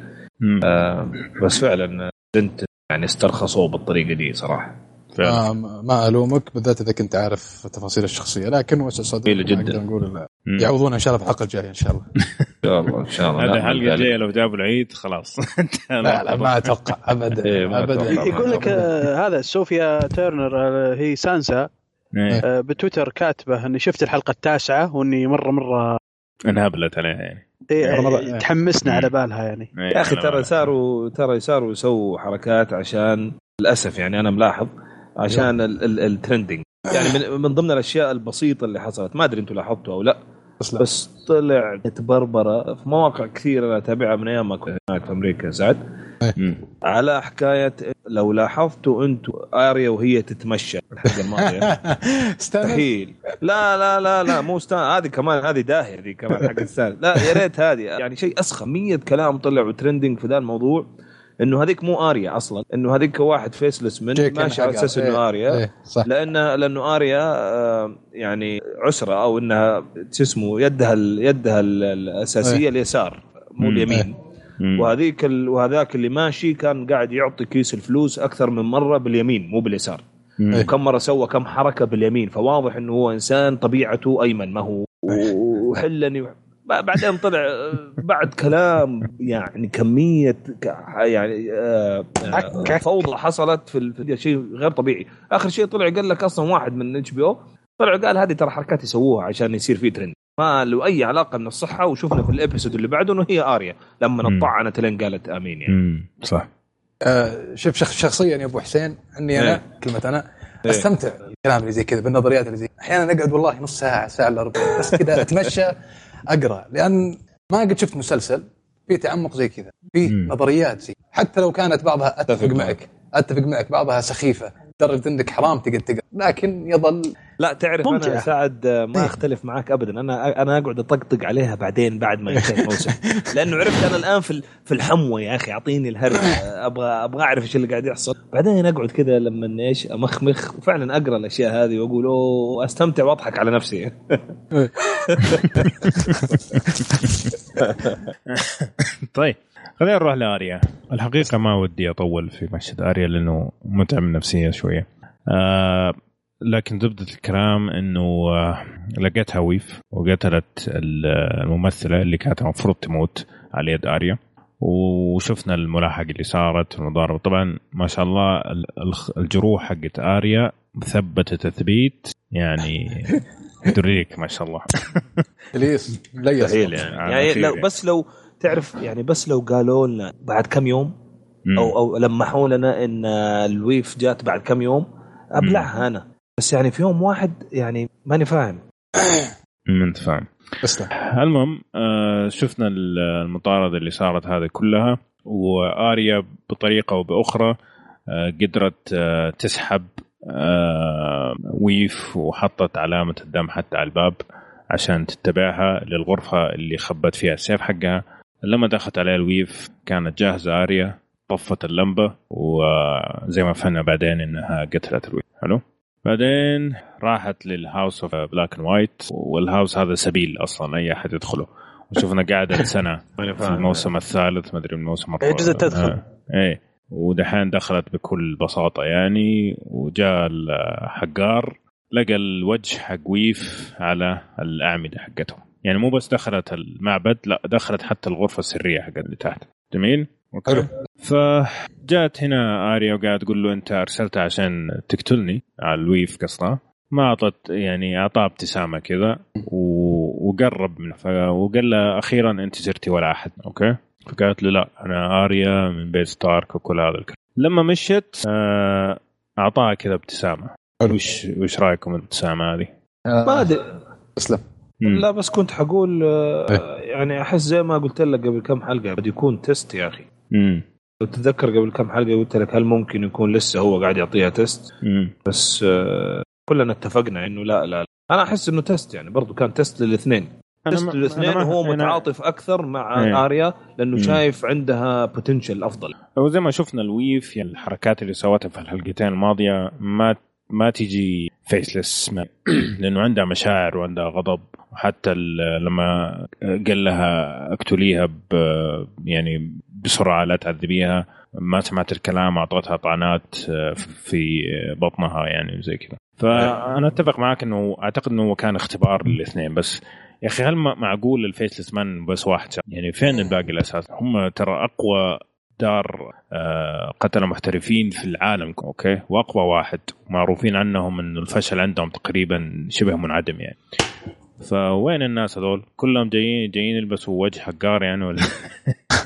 Speaker 2: آه، بس فعلا بنت يعني استرخصوه بالطريقة دي صراحة.
Speaker 1: فعلا.
Speaker 4: ما, ما ألومك بالذات إذا كنت عارف تفاصيل الشخصية. لكن وسع صدرك
Speaker 2: جداً.
Speaker 4: نقول لا.
Speaker 1: مم.
Speaker 4: يعوضون إن شاء الله في الحلقة الجاية إن شاء الله.
Speaker 2: إن شاء الله إن شاء الله.
Speaker 1: هذه
Speaker 2: الحلقة.
Speaker 1: الجايه لو جابوا العيد خلاص.
Speaker 4: لا لا ما أتوقع. ابدا
Speaker 2: إيه،
Speaker 4: ابدا.
Speaker 2: أتوقع.
Speaker 3: يقول لك آه، هذا صوفي تيرنر آه، هي سانسا
Speaker 1: إيه،
Speaker 3: آه، بتويتر كاتبة إني شفت الحلقة التاسعة وإني مرة مرة
Speaker 1: انهبلت عليها يعني.
Speaker 3: إيه، إيه، تحمسنا على بالها يعني.
Speaker 1: إيه،
Speaker 2: يا
Speaker 1: أخي
Speaker 2: ترى صاروا ترى صاروا يسووا حركات عشان للأسف يعني أنا ملاحظ عشان ال- ال- ال trending يعني من, من ضمن الأشياء البسيطة اللي حصلت. ما أدري أنتم لاحظتوا أو لا.
Speaker 4: بس لا.
Speaker 2: بس طلع تبربره في مواقع كثيرة أنا أتابعها من أيام ما كنت هناك في أمريكا سعد
Speaker 1: مم.
Speaker 2: على حكاية لو لاحظتوا أنتم آريا وهي تتمشى الحلقة الماضيه مستحيل لا لا لا لا مو ستان هذه كمان هذه داهية دي كمان حق ستان لا يا ريت هذه. يعني شيء اسخن 100 كلام طلع وترندنج في ذا الموضوع. إنه هذيك مو آريا أصلا إنه هذيك واحد فيسلس من ماشي على أساس انه
Speaker 4: إيه،
Speaker 2: آريا
Speaker 4: إيه، صح
Speaker 2: لأن لأنه آريا آه، يعني عسرة أو إنها شو اسمه يدها ال- يدها ال- الأساسية
Speaker 4: إيه.
Speaker 2: اليسار مو
Speaker 1: مم.
Speaker 2: اليمين
Speaker 1: مم.
Speaker 2: وهذيك ال... وهذاك اللي ماشي كان قاعد يعطي كيس الفلوس أكثر من مرة باليمين مو باليسار.
Speaker 4: إيه.
Speaker 2: وكم مرة سوى كم حركة باليمين فواضح إنه هو إنسان طبيعته أيمن ما هو وحلني ب- بعدين طلع آه، بعد كلام يعني كمية يعني آه، آه، فوضى حصلت في شيء غير طبيعي آخر شيء طلع قال لك أصلا واحد من HBO طلع قال هذه ترى حركات يسووها عشان يصير في ترند ما له أي علاقة من الصحة وشفنا في الابيسود اللي بعده إنه هي آريا لما
Speaker 1: مم.
Speaker 2: انطعنت لين قالت آمين يعني
Speaker 1: مم. صح
Speaker 4: آه، شوف شخ شخصيا يا أبو حسين إني أنا
Speaker 2: إيه.
Speaker 4: كلمة أنا
Speaker 2: إيه.
Speaker 4: أستمتع بالكلام اللي زي كذا بالنظريات اللي زي أحيانا أقعد والله نص ساعة ساعة إلا ربع بس كذا أتمشى أقرأ لأن ما قد شفت مسلسل في تعمق زي كذا في. نظريات زي حتى لو كانت بعضها أتفق
Speaker 2: أتفق
Speaker 4: معك. أتفق معك بعضها سخيفة. لدرجه انك حرام تقعد تقرأ لكن يظل
Speaker 2: لا تعرف أنا
Speaker 3: ممتعة.
Speaker 2: سعد آه، ما أختلف معك ابدا. أنا أنا أقعد أطقطق عليها بعدين بعد ما ينتهي الموسم. لأنه عرفت أنا الآن في ال- في الحموة يا أخي أعطيني الهرج. آه، أبغى أبغى أعرف إيش اللي قاعد يحصل. بعدين أقعد كذا لما إيش أمخمخ وفعلا أقرأ الأشياء هذه وأقول أوه أستمتع وأضحك على نفسي.
Speaker 1: طيب. خلينا نروح لأريا. الحقيقة ما ودي أطول في مشهد أريا لأنه متعب نفسيا شوية. آه لكن زبده الكلام إنه آه لقيتها ويف وقتلت ال- الممثلة اللي كانت المفروض تموت على يد أريا. وشفنا الملاحقه اللي صارت والمضاربة. طبعا ما شاء الله الجروح حقت أريا مثبتة تثبيت يعني يدريك ما شاء الله.
Speaker 4: ليس
Speaker 2: مستحيل يعني,
Speaker 1: آه،
Speaker 2: يعني لو
Speaker 1: يعني.
Speaker 2: بس لو تعرف يعني بس لو قالوا لنا بعد كم يوم. أو أو لمحوا لنا إن الويف جات بعد كم يوم أبلعها أنا. بس يعني في يوم واحد يعني ماني فاهم.
Speaker 1: مم، أنت فاهم.
Speaker 4: تسلم
Speaker 1: المهم آه، شفنا ال- المطاردة اللي صارت هذه كلها وآريا بطريقة أو بأخرى آه، قدرت آه، تسحب ويف وحطت علامة الدم حتى على الباب عشان تتبعها للغرفة اللي خبت فيها السيف حقها. لما دخلت عليها الويف كانت جاهزة آريا طفت اللمبة وزي ما فهمنا بعدين إنها قتلت الويف. حلو؟ بعدين راحت لل House of Black and White وال house هذا سبيل أصلا أي أحد يدخله. وشفنا قعدت سنه في الموسم الثالث ما أدري الموسم
Speaker 3: إيه، جزء تدخل.
Speaker 1: آه. إيه. ودحين دخلت بكل بساطة يعني وجاء الحقار لقى الوجه حق ويف على الأعمدة حقتهم. يعني مو بس دخلت المعبد لا دخلت حتى الغرفة السرية حق اللي تحت جميل؟ أوكي.
Speaker 4: حلو.
Speaker 1: فجات هنا آريا وقاعد تقول له أنت ارسلت عشان تقتلني على الويف قصده ما أعطت يعني أعطاه ابتسامة كذا وقرب منه. ف- وقال له أخيرا أنت صرتي ولا أحد. أوكي. فقالت له لا أنا آريا من بيت ستارك وكل هذا الكلام. لما مشت آه، أعطاها كذا ابتسامة.
Speaker 4: حلو.
Speaker 1: وش وش رأيكم الابتسامه هذه؟
Speaker 2: ما أدري.
Speaker 4: تسلم
Speaker 1: مم.
Speaker 2: لا بس كنت حقول آه، يعني أحس زي ما قلت لك قبل كم حلقة قد يكون test يا أخي
Speaker 1: مم.
Speaker 2: لو تتذكر قبل كم حلقة قلت لك هل ممكن يكون لسه هو قاعد يعطيها test
Speaker 1: مم.
Speaker 2: بس آه، كلنا اتفقنا إنه لا لا, لا. أنا أحس إنه test يعني برضو كان test للاثنين test
Speaker 1: ما-
Speaker 2: للاثنين
Speaker 1: أنا-
Speaker 2: متعاطف أكثر مع
Speaker 1: إيه.
Speaker 2: آريا لأنه
Speaker 1: مم.
Speaker 2: شايف عندها potential أفضل
Speaker 1: هو زي ما شفنا الويف يعني الحركات اللي سوتها في الحلقتين الماضية ما ما تجي فيسلس لأنه عندها مشاعر وعندها غضب وحتى لما قال لها اقتليها يعني بسرعة لا تعذبيها ما سمعت الكلام أعطتها طعنات في بطنها يعني زي كذا فأنا أتفق معك انه أعتقد إنه كان اختبار للاثنين بس يا أخي هل معقول الفيسلس مان بس واحد؟ يعني فين الباقي الأساس؟ هم ترى أقوى دار آه، قتلة محترفين في العالم أوكي؟ وأقوى واحد. معروفين عنهم انه الفشل عندهم تقريبا شبه منعدم يعني. فوين الناس هذول؟ كلهم جايين جايين يلبسوا وجه حقار يعني ولا؟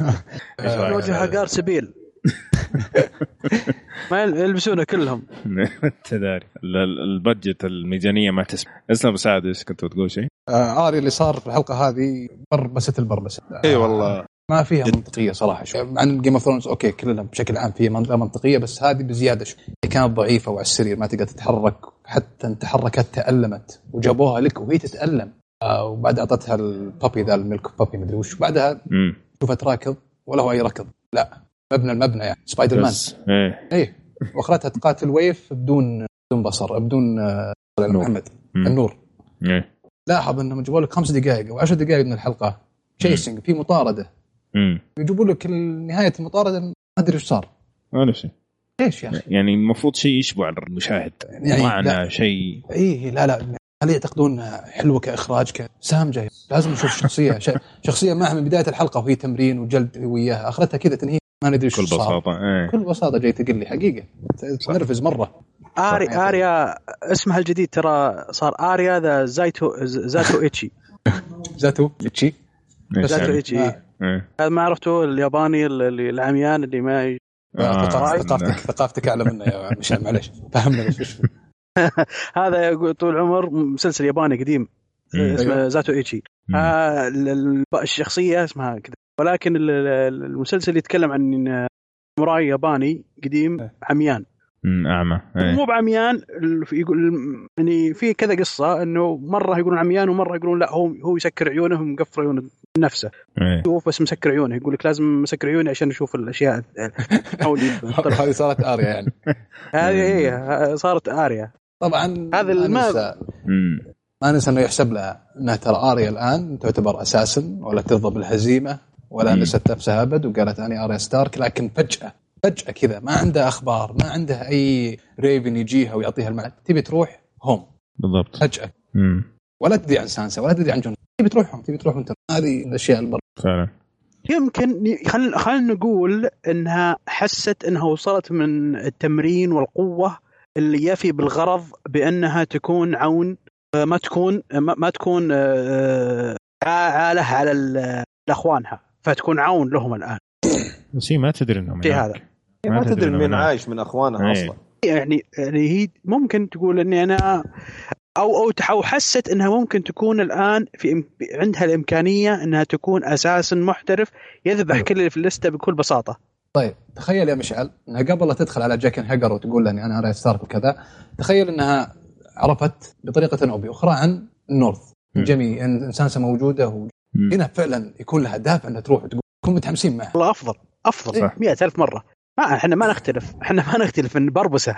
Speaker 3: وجه حقار سبيل. ما يل- يلبسونه كلهم.
Speaker 1: انت داري ال- ال- ال budget الميزانية ما تسمح. اسلم ابو سعد إيش كنت بتقول شيء؟
Speaker 4: آه آري اللي صار في الحلقة هذه بربسه البربسه
Speaker 2: إي والله.
Speaker 4: ما فيها منطقية صراحة شوي. مع ان Game of Thrones أوكي كلنا بشكل عام فيها من- منطقية بس هذه بزيادة شوي. هي كانت ضعيفة وعلى السرير ما تقدر تتحرك حتى إن تحركت تألمت وجابوها لك وهي تتألم. آه وبعد أعطتها ال poppy ذا ال milk poppy مدري وش. بعدها شوفت راكض ولا هو أي ركض. لا مبنى المبنى يعني سبايدر مان
Speaker 1: إيه.
Speaker 4: إيه. وأخرتها تقاتل ويف بدون بدون بصر بدون آه،
Speaker 1: نور.
Speaker 4: محمد.
Speaker 1: مم.
Speaker 4: النور.
Speaker 1: إيه.
Speaker 4: لاحظ إنهم جابوا لك خمس دقائق أو عشر دقائق من الحلقة. تشيسنج في
Speaker 1: مطاردة.
Speaker 4: يجيبوا لك نهاية المطارده ما أدري إيش صار.
Speaker 1: ولا شيء.
Speaker 4: ليش يا أخي؟
Speaker 1: يعني المفروض شيء يشبع المشاهد
Speaker 4: يعني
Speaker 1: ما
Speaker 4: لا.
Speaker 1: أنا شيء.
Speaker 4: إيه لا لا. هل يعتقدون حلوة كإخراج كسامجه لازم نشوف شخصية ش- شخصية معها من بداية الحلقة وهي تمرين وجلد وياها. أخرتها كذا تنهي. ما ندري إيش
Speaker 1: بكل
Speaker 4: صار.
Speaker 1: بساطة إيه.
Speaker 4: بكل بساطة جاي تقول لي حقيقة. تنرفز
Speaker 3: مرة.
Speaker 4: آري.
Speaker 3: آريا اسمها الجديد ترى صار آريا ذا زايتو زاتو إيتشي.
Speaker 4: ذاته لتشي
Speaker 1: إيش
Speaker 3: زاتو
Speaker 1: يعني؟
Speaker 3: إيتشي إيه.
Speaker 1: إيه.
Speaker 3: هذا ما عرفتوا الياباني اللي العميان اللي ما ي-
Speaker 1: آه،
Speaker 4: ثقافتك ثقافتك أعلى منا يا مشعل معلش فهمنا
Speaker 3: هذا يقول طول العمر مسلسل ياباني قديم
Speaker 1: مم.
Speaker 3: اسمه زاتو
Speaker 1: إيتشي.
Speaker 3: آه، ال- ال- الشخصية اسمها كذا ولكن ال- ال- المسلسل يتكلم عن ساموراي ياباني قديم عميان
Speaker 1: مم، أعمى إيه.
Speaker 3: مو بعميان ال- في- يقول يعني في كذا قصة إنه مرة يقولون عميان ومرة يقولون لا هو هو يسكر عيونه ومقفل عيونه نفسه
Speaker 1: إيه.
Speaker 3: يشوف بس مسكر عيونه يقول لك لازم مسكر عيوني عشان أشوف الأشياء
Speaker 4: هذه صارت آريا يعني
Speaker 3: هذه هي صارت آريا
Speaker 4: طبعا
Speaker 3: هذا
Speaker 4: ما. ما ننسى إنه يحسب لها انها ترى آريا الآن تعتبر أساسا ولا ترضى بالهزيمة ولا. نست نفسها أبد وقالت أنا آريا ستارك لكن فجأة فجأة كذا ما عندها أخبار ما عندها أي ريفن يجيها ويعطيها المعلومات تبي تروح هوم
Speaker 1: بالضبط
Speaker 4: فجأة
Speaker 1: مم.
Speaker 4: ولا تدري عن سانسا ولا تدري عن جون تبي تروح هوم تبي تروح وانت هذه الأشياء البر
Speaker 1: فعلا
Speaker 3: يمكن خلينا خلينا نقول إنها حست إنها وصلت من التمرين والقوة اللي يفي بالغرض بأنها تكون عون آه، ما تكون ما ما تكون آه، عاله على ال- إخوانها فتكون عون لهم الآن
Speaker 1: بس ما تدري إنهم
Speaker 3: في. هذا.
Speaker 2: ما تدري
Speaker 1: إنهم
Speaker 2: مين. عايش من اخوانها
Speaker 1: إيه.
Speaker 2: أصلا
Speaker 3: يعني يعني هي ممكن تقول إني أنا أو أو حست إنها ممكن تكون الآن في عندها الإمكانية إنها تكون أساسا محترف يذبح
Speaker 4: أيوه.
Speaker 3: كل اللي في اللسته بكل بساطة
Speaker 4: طيب تخيل يا مشعل إنها قبل لا تدخل على جاكن هجر وتقول له إني أنا اريا ستارك وكذا تخيل إنها عرفت بطريقة أو بأخرى عن ال
Speaker 1: North.
Speaker 4: جميع ان سانسا موجوده و... هنا فعلا يكون لها دافع إنها تروح وتقول تكون متحمسين معها
Speaker 3: والله أفضل أفضل
Speaker 1: صح.
Speaker 3: مئة ألف مرة ما إحنا ما نختلف إحنا ما نختلف ان بربسة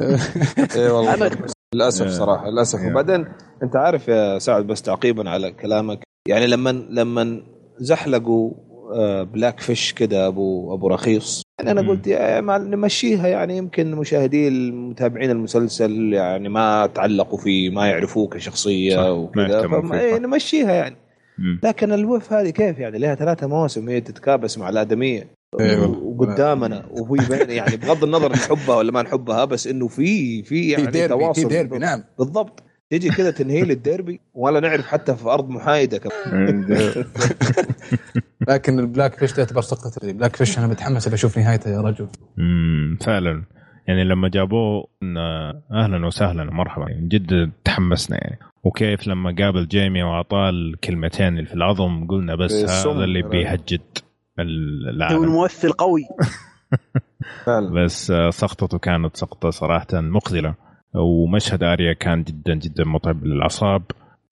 Speaker 2: اي والله
Speaker 3: أنا-
Speaker 2: للأسف
Speaker 1: إيه.
Speaker 2: صراحة للأسف
Speaker 1: إيه.
Speaker 2: وبعدين أنت عارف يا سعد بس تعقيبا على كلامك يعني لما لما زحلقوا آه، Blackfish كده ابو أبو رخيص يعني
Speaker 1: أنا.
Speaker 2: قلت يا نمشيها يعني يمكن مشاهدي المتابعين المسلسل يعني ما تعلقوا فيه ما يعرفوه
Speaker 1: صح،
Speaker 2: كشخصيه
Speaker 1: ما
Speaker 2: وكذا إيه،. نمشيها يعني
Speaker 1: مم.
Speaker 2: لكن الويف هذه كيف يعني لها ثلاثة مواسم هي تتكابس مع
Speaker 4: الآدمية والله.
Speaker 2: وقدامنا وهي بين يعني بغض النظر نحبها ولا ما نحبها بس إنه في في
Speaker 4: في
Speaker 2: يعني
Speaker 4: ديربي في
Speaker 2: تواصل.
Speaker 4: ديربي نعم.
Speaker 2: بالضبط. تيجي كذا تنهي لي الديربي ولا نعرف حتى في أرض محايدة كمان.
Speaker 4: لكن ال Blackfish تعتبر سقطة ال Blackfish أنا متحمس بشوف نهايته يا رجل.
Speaker 1: امم فعلا. يعني لما جابوه أهلا وسهلا مرحبا. يعني جد تحمسنا يعني. وكيف لما قابل جيمي وأعطاه الكلمتين اللي في العظم قلنا بس. هذا اللي بيهجد العالم.
Speaker 3: الممثل قوي.
Speaker 1: بس آه، سقطته كانت سقطة صراحة مخذله ومشهد آريا كان جدا جدا متعب للأعصاب.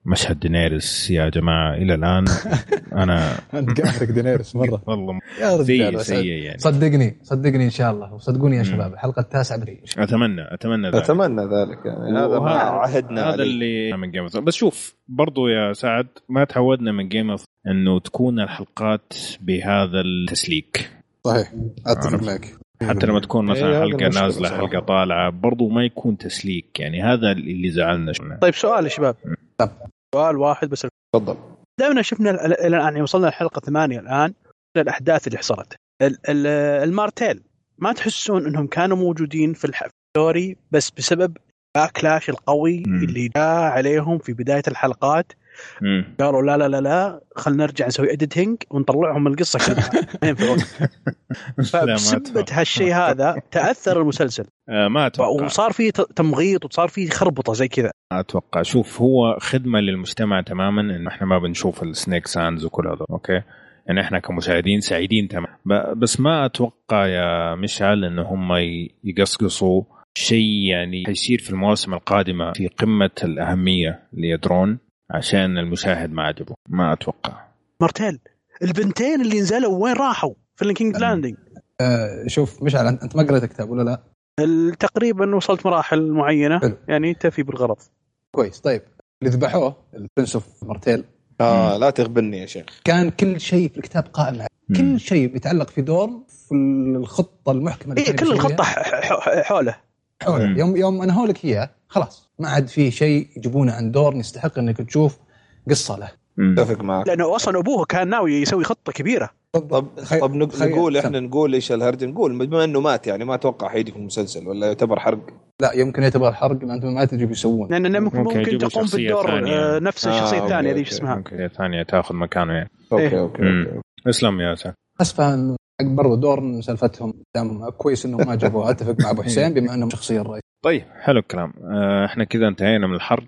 Speaker 1: مشهد دينيرس يا جماعة إلى الآن أنا
Speaker 4: انت قاهرك دينيرس مرة
Speaker 1: والله
Speaker 4: يا رجال
Speaker 1: سيء يعني
Speaker 4: صدقني صدقني إن شاء الله وصدقوني يا. شباب الحلقة التاسعة بدري
Speaker 1: أتمنى أتمنى ذلك
Speaker 2: أتمنى ذلك يعني هذا ما عهدنا
Speaker 1: هذا. اللي من Game of بس شوف برضو يا سعد ما تعودنا من Game of إنه تكون الحلقات بهذا التسليك
Speaker 4: صحيح
Speaker 1: أتفق.
Speaker 4: معك
Speaker 1: حتى لما تكون
Speaker 2: إيه،
Speaker 1: مثلا حلقة
Speaker 2: نازلة.
Speaker 1: حلقة طالعة برضو ما يكون تسليك يعني هذا اللي زعلنا.
Speaker 3: طيب سؤال يا شباب
Speaker 4: طب.
Speaker 3: سؤال واحد بس
Speaker 2: تفضل
Speaker 3: دائما شفنا ال- ال- الآن يعني وصلنا الحلقة ثمانية الآن الأحداث اللي حصلت ال- ال- المارتيل ما تحسون إنهم كانوا موجودين في ال story بس بسبب backlash القوي. اللي جاء عليهم في بداية الحلقات. قالوا لا لا لا لا خلينا نرجع نسوي editing ونطلعهم من القصة كلها.
Speaker 1: أتوقع.
Speaker 3: هالشيء هذا تأثر المسلسل.
Speaker 1: آه، ما أتوقع.
Speaker 3: وصار في تمغيط وصار في خربطة زي كذا.
Speaker 1: أتوقع. شوف هو خدمة للمجتمع تماما إنه إحنا ما بنشوف ال Snake Sands وكل هذا أوكي؟ يعني إحنا كمشاهدين سعيدين تمام بس ما أتوقع يا مشعل إنه هم يقصقصوا شيء يعني حيصير في المواسم القادمة في قمة الأهمية ليدرون عشان المشاهد ما عجبه. ما أتوقع.
Speaker 3: مارتيل البنتين اللي نزلوا وين راحوا؟ في ال
Speaker 1: King's
Speaker 3: Landing
Speaker 4: آه شوف مشعل أنت أنت ما قريت الكتاب ولا لا؟
Speaker 3: تقريبا وصلت مراحل معينة.
Speaker 4: حلو.
Speaker 3: يعني تفي بالغرض.
Speaker 4: كويس. طيب اللي ذبحوه ال Prince of
Speaker 2: Martell آه لا تغبني يا شيخ.
Speaker 4: كان كل شيء في الكتاب قائم عليه. كل شيء بيتعلق في دور في الخطة المحكمة اللي كان
Speaker 3: كل الخطة ح- ح- حوله.
Speaker 4: حوله. يوم يوم انهوا لك اياه خلاص ما عاد في شيء يجيبونه عن دور يستحق إنك تشوف قصة له.
Speaker 2: أتفق معك
Speaker 3: لأنه أصلا أبوه كان ناوي يسوي خطة كبيرة
Speaker 2: طب
Speaker 4: خي-
Speaker 2: طب نق-
Speaker 4: خي-
Speaker 2: نقول
Speaker 4: سم.
Speaker 2: إحنا نقول إيش الهرج نقول بما إنه مات يعني ما أتوقع حيجي في المسلسل ولا يعتبر حرق
Speaker 4: لا يمكن يعتبر حرق ما أنتم ما تدري بيسوون
Speaker 3: لأن ممكن,
Speaker 1: ممكن
Speaker 3: ممكن تقوم بالدور
Speaker 1: ثانية.
Speaker 3: آه، نفس
Speaker 2: آه، الشخصية
Speaker 3: الثانية ذي. شو اسمها
Speaker 1: ممكن ثانية تأخذ مكانه يعني
Speaker 2: okay
Speaker 3: إيه.
Speaker 2: Okay,
Speaker 1: مم.
Speaker 2: Okay.
Speaker 1: اسلم يا سعد
Speaker 4: برضو دور سالفتهم. دام كويس إنهم ما جابوه أتفق مع أبو حسين بما إنهم شخصية الرئيس.
Speaker 1: طيب حلو الكلام. آه، إحنا كذا انتهينا من الحرق.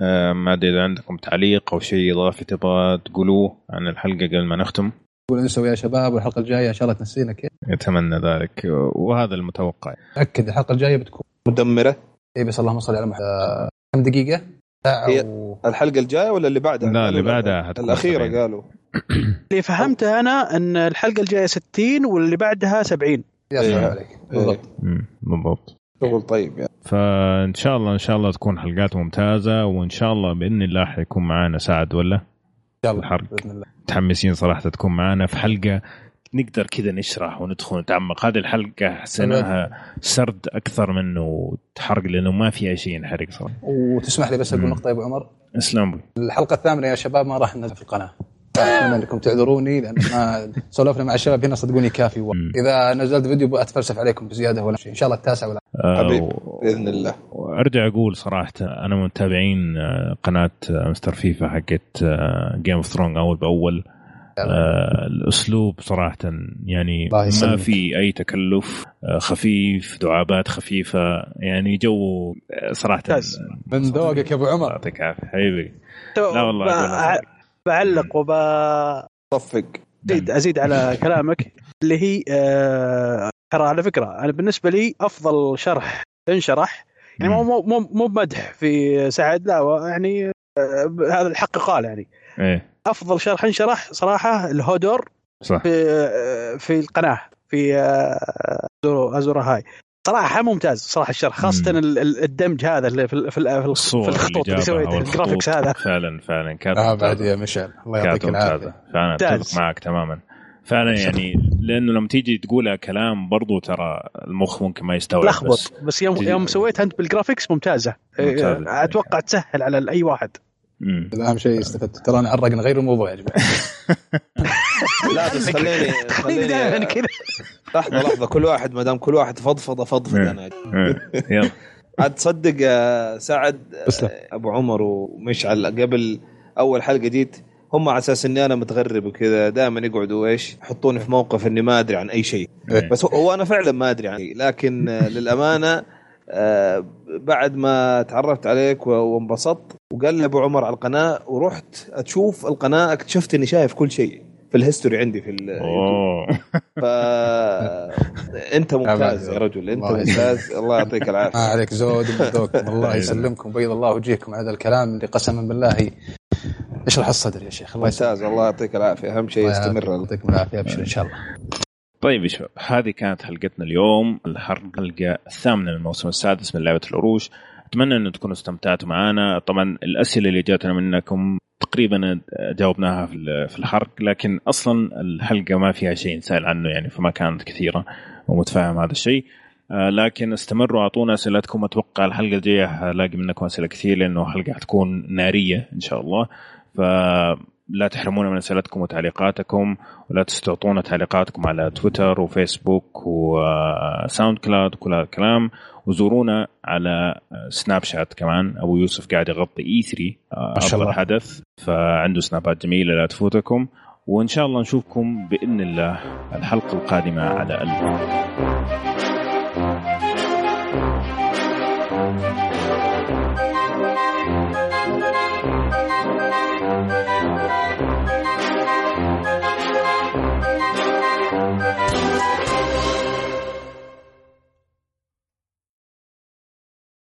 Speaker 1: آه، ما أدري إذا عندكم تعليق أو شيء إضافي تبغى تقولوه عن الحلقة قبل ما نختم.
Speaker 4: يقول انسوا يا شباب والحلقة الجاية إن شاء الله تنسينا كيف
Speaker 1: أتمنى ذلك. وهذا المتوقع.
Speaker 4: أكد الحلقة الجاية بتكون
Speaker 2: مدمرة.
Speaker 4: اي بس اللهم صل على محمد. آه، كم دقيقة؟
Speaker 2: هي-. الحلقة الجاية ولا اللي بعدها؟
Speaker 1: لا، اللي بعدها
Speaker 2: الأخيرة
Speaker 1: 70.
Speaker 2: قالوا
Speaker 3: اللي فهمته أنا أن الحلقة الجاية 60 واللي بعدها 70
Speaker 4: يا
Speaker 2: إيه.
Speaker 4: سلام عليك بالضبط
Speaker 1: مم، بالضبط
Speaker 2: شغل طيب يعني
Speaker 1: فإن شاء الله إن شاء الله تكون حلقات ممتازة وإن شاء الله بإذن الله حيكون معانا سعد ولا
Speaker 4: ان شاء الله
Speaker 1: الحرق.
Speaker 4: بإذن الله
Speaker 1: متحمسين صراحة تكون معانا في حلقة نقدر كذا نشرح وندخل نتعمق هذه الحلقة حسيناها سرد أكثر منه تحرق لأنه ما في أي شيء ينحرق صراحة
Speaker 4: وتسمح لي بس
Speaker 1: أقول.
Speaker 4: نقطة يا أبو عمر
Speaker 1: اسلم بي.
Speaker 4: الحلقة الثامنة يا شباب ما راح ننزل في القناة اتمنى أنكم تعذروني لأن ما سولفنا مع الشباب هنا صدقوني كافي
Speaker 1: مم.
Speaker 4: إذا نزلت فيديو اتفلسف عليكم بزيادة ولا شيء إن شاء الله التاسع ولا
Speaker 1: آه،
Speaker 2: حبيبي.
Speaker 1: و-
Speaker 2: بإذن الله
Speaker 1: وأرجع أقول صراحة أنا من متابعين آه، قناة آه، مستر فيفا حقت Game of Thrones أول بأول آه، الأسلوب صراحة يعني ما. في أي تكلف آه، خفيف دعابات خفيفة يعني جو آه،
Speaker 3: صراحة.
Speaker 4: من ذوقك يا أبو عمر.
Speaker 1: يعطيك العافية حبيبي. لا والله.
Speaker 3: بعلق وب
Speaker 2: صفق.
Speaker 3: ازيد أزيد على كلامك اللي هي آه، ترى على فكرة أنا بالنسبة لي أفضل شرح انشرح يعني مو مو مو مو بمدح في سعد لا يعني هذا الحق قال يعني.
Speaker 1: إيه.
Speaker 3: أفضل شرح انشرح صراحة الهودور
Speaker 1: صح.
Speaker 3: في آه، في القناة في آه، أزور أهاي. صراحة ممتاز صراحة الشرح خاصة
Speaker 1: مم.
Speaker 3: ال- ال- الدمج هذا اللي في في, في, الخطوط اللي سويته
Speaker 1: والخطوط.
Speaker 3: ال graphics هذا.
Speaker 1: فعلا فعلا. كانت
Speaker 4: آه بعد. يا مشعل الله
Speaker 1: كانت
Speaker 4: يعطيك العافية.
Speaker 1: فانا
Speaker 3: ممتاز.
Speaker 1: أتفق معك تماما. فعلا يعني لأنه لما تيجي تقولها كلام برضو ترى المخ ممكن ما يستوعب
Speaker 3: لخبط. بس, بس يوم يوم سويتها أنت بالجرافيكس ممتازة, ممتازة. أتوقع تسهل على أي واحد.
Speaker 4: أهم شيء استفدت. ترى أنا عرق نغير الموضوع يا جماعة.
Speaker 2: لا بس خليني خليني كذا. لحظة لحظة. كل واحد ما دام كل واحد فضفضة فضفض أنا. يلا. عاد تصدق سعد أبو عمر ومشعل قبل أول حلقة جيت هم على أساس إني أنا متغرب وكذا دائما يقعدوا إيش يحطوني في موقف إني ما أدري عن أي شيء. إيه. بس هو أنا فعلا ما أدري عن لكن للأمانة آه بعد ما تعرفت عليك وانبسطت وقال لي أبو عمر على القناة ورحت أشوف القناة اكتشفت إني شايف كل شيء في ال history عندي في اليوتيوب ف أنت ممتاز يا رجل أنت ممتاز. الله يعطيك العافية.
Speaker 4: ما عليك زود وذوق الله يسلمكم بيض الله وجهكم هذا الكلام اللي قسما بالله. يشرح الصدر يا شيخ
Speaker 2: الله ممتاز الله يعطيك العافية. أهم شيء يستمر.
Speaker 4: يعطيكم العافية أبشر إن شاء الله.
Speaker 1: طيب يا شباب هذه كانت حلقتنا اليوم. الحلقة الثامنة من الموسم السادس من لعبة العروش أتمنى أن تكونوا استمتعتوا معنا. طبعا الأسئلة اللي جاتنا منكم تقريبا جاوبناها في الحرق لكن أصلا الحلقة ما فيها شيء نسأل عنه يعني فما كانت كثيرة ومتفاهم هذا الشيء. آه، لكن استمروا أعطونا أسئلتكم. أتوقع الحلقة الجاية هلاقي منكم أسئلة كثير لأنه حلقة حتكون نارية إن شاء الله. ف لا تحرمونا من اسئلتكم وتعليقاتكم ولا تستعطونا تعليقاتكم على تويتر وفيسبوك وساوند كلاود وكل هذا الكلام. وزورونا على سناب شات كمان. أبو يوسف قاعد يغطي اي 3 أفضل حدث. فعنده سنابات جميلة لا تفوتكم. وإن شاء الله نشوفكم بإذن الله الحلقة القادمة على ألف.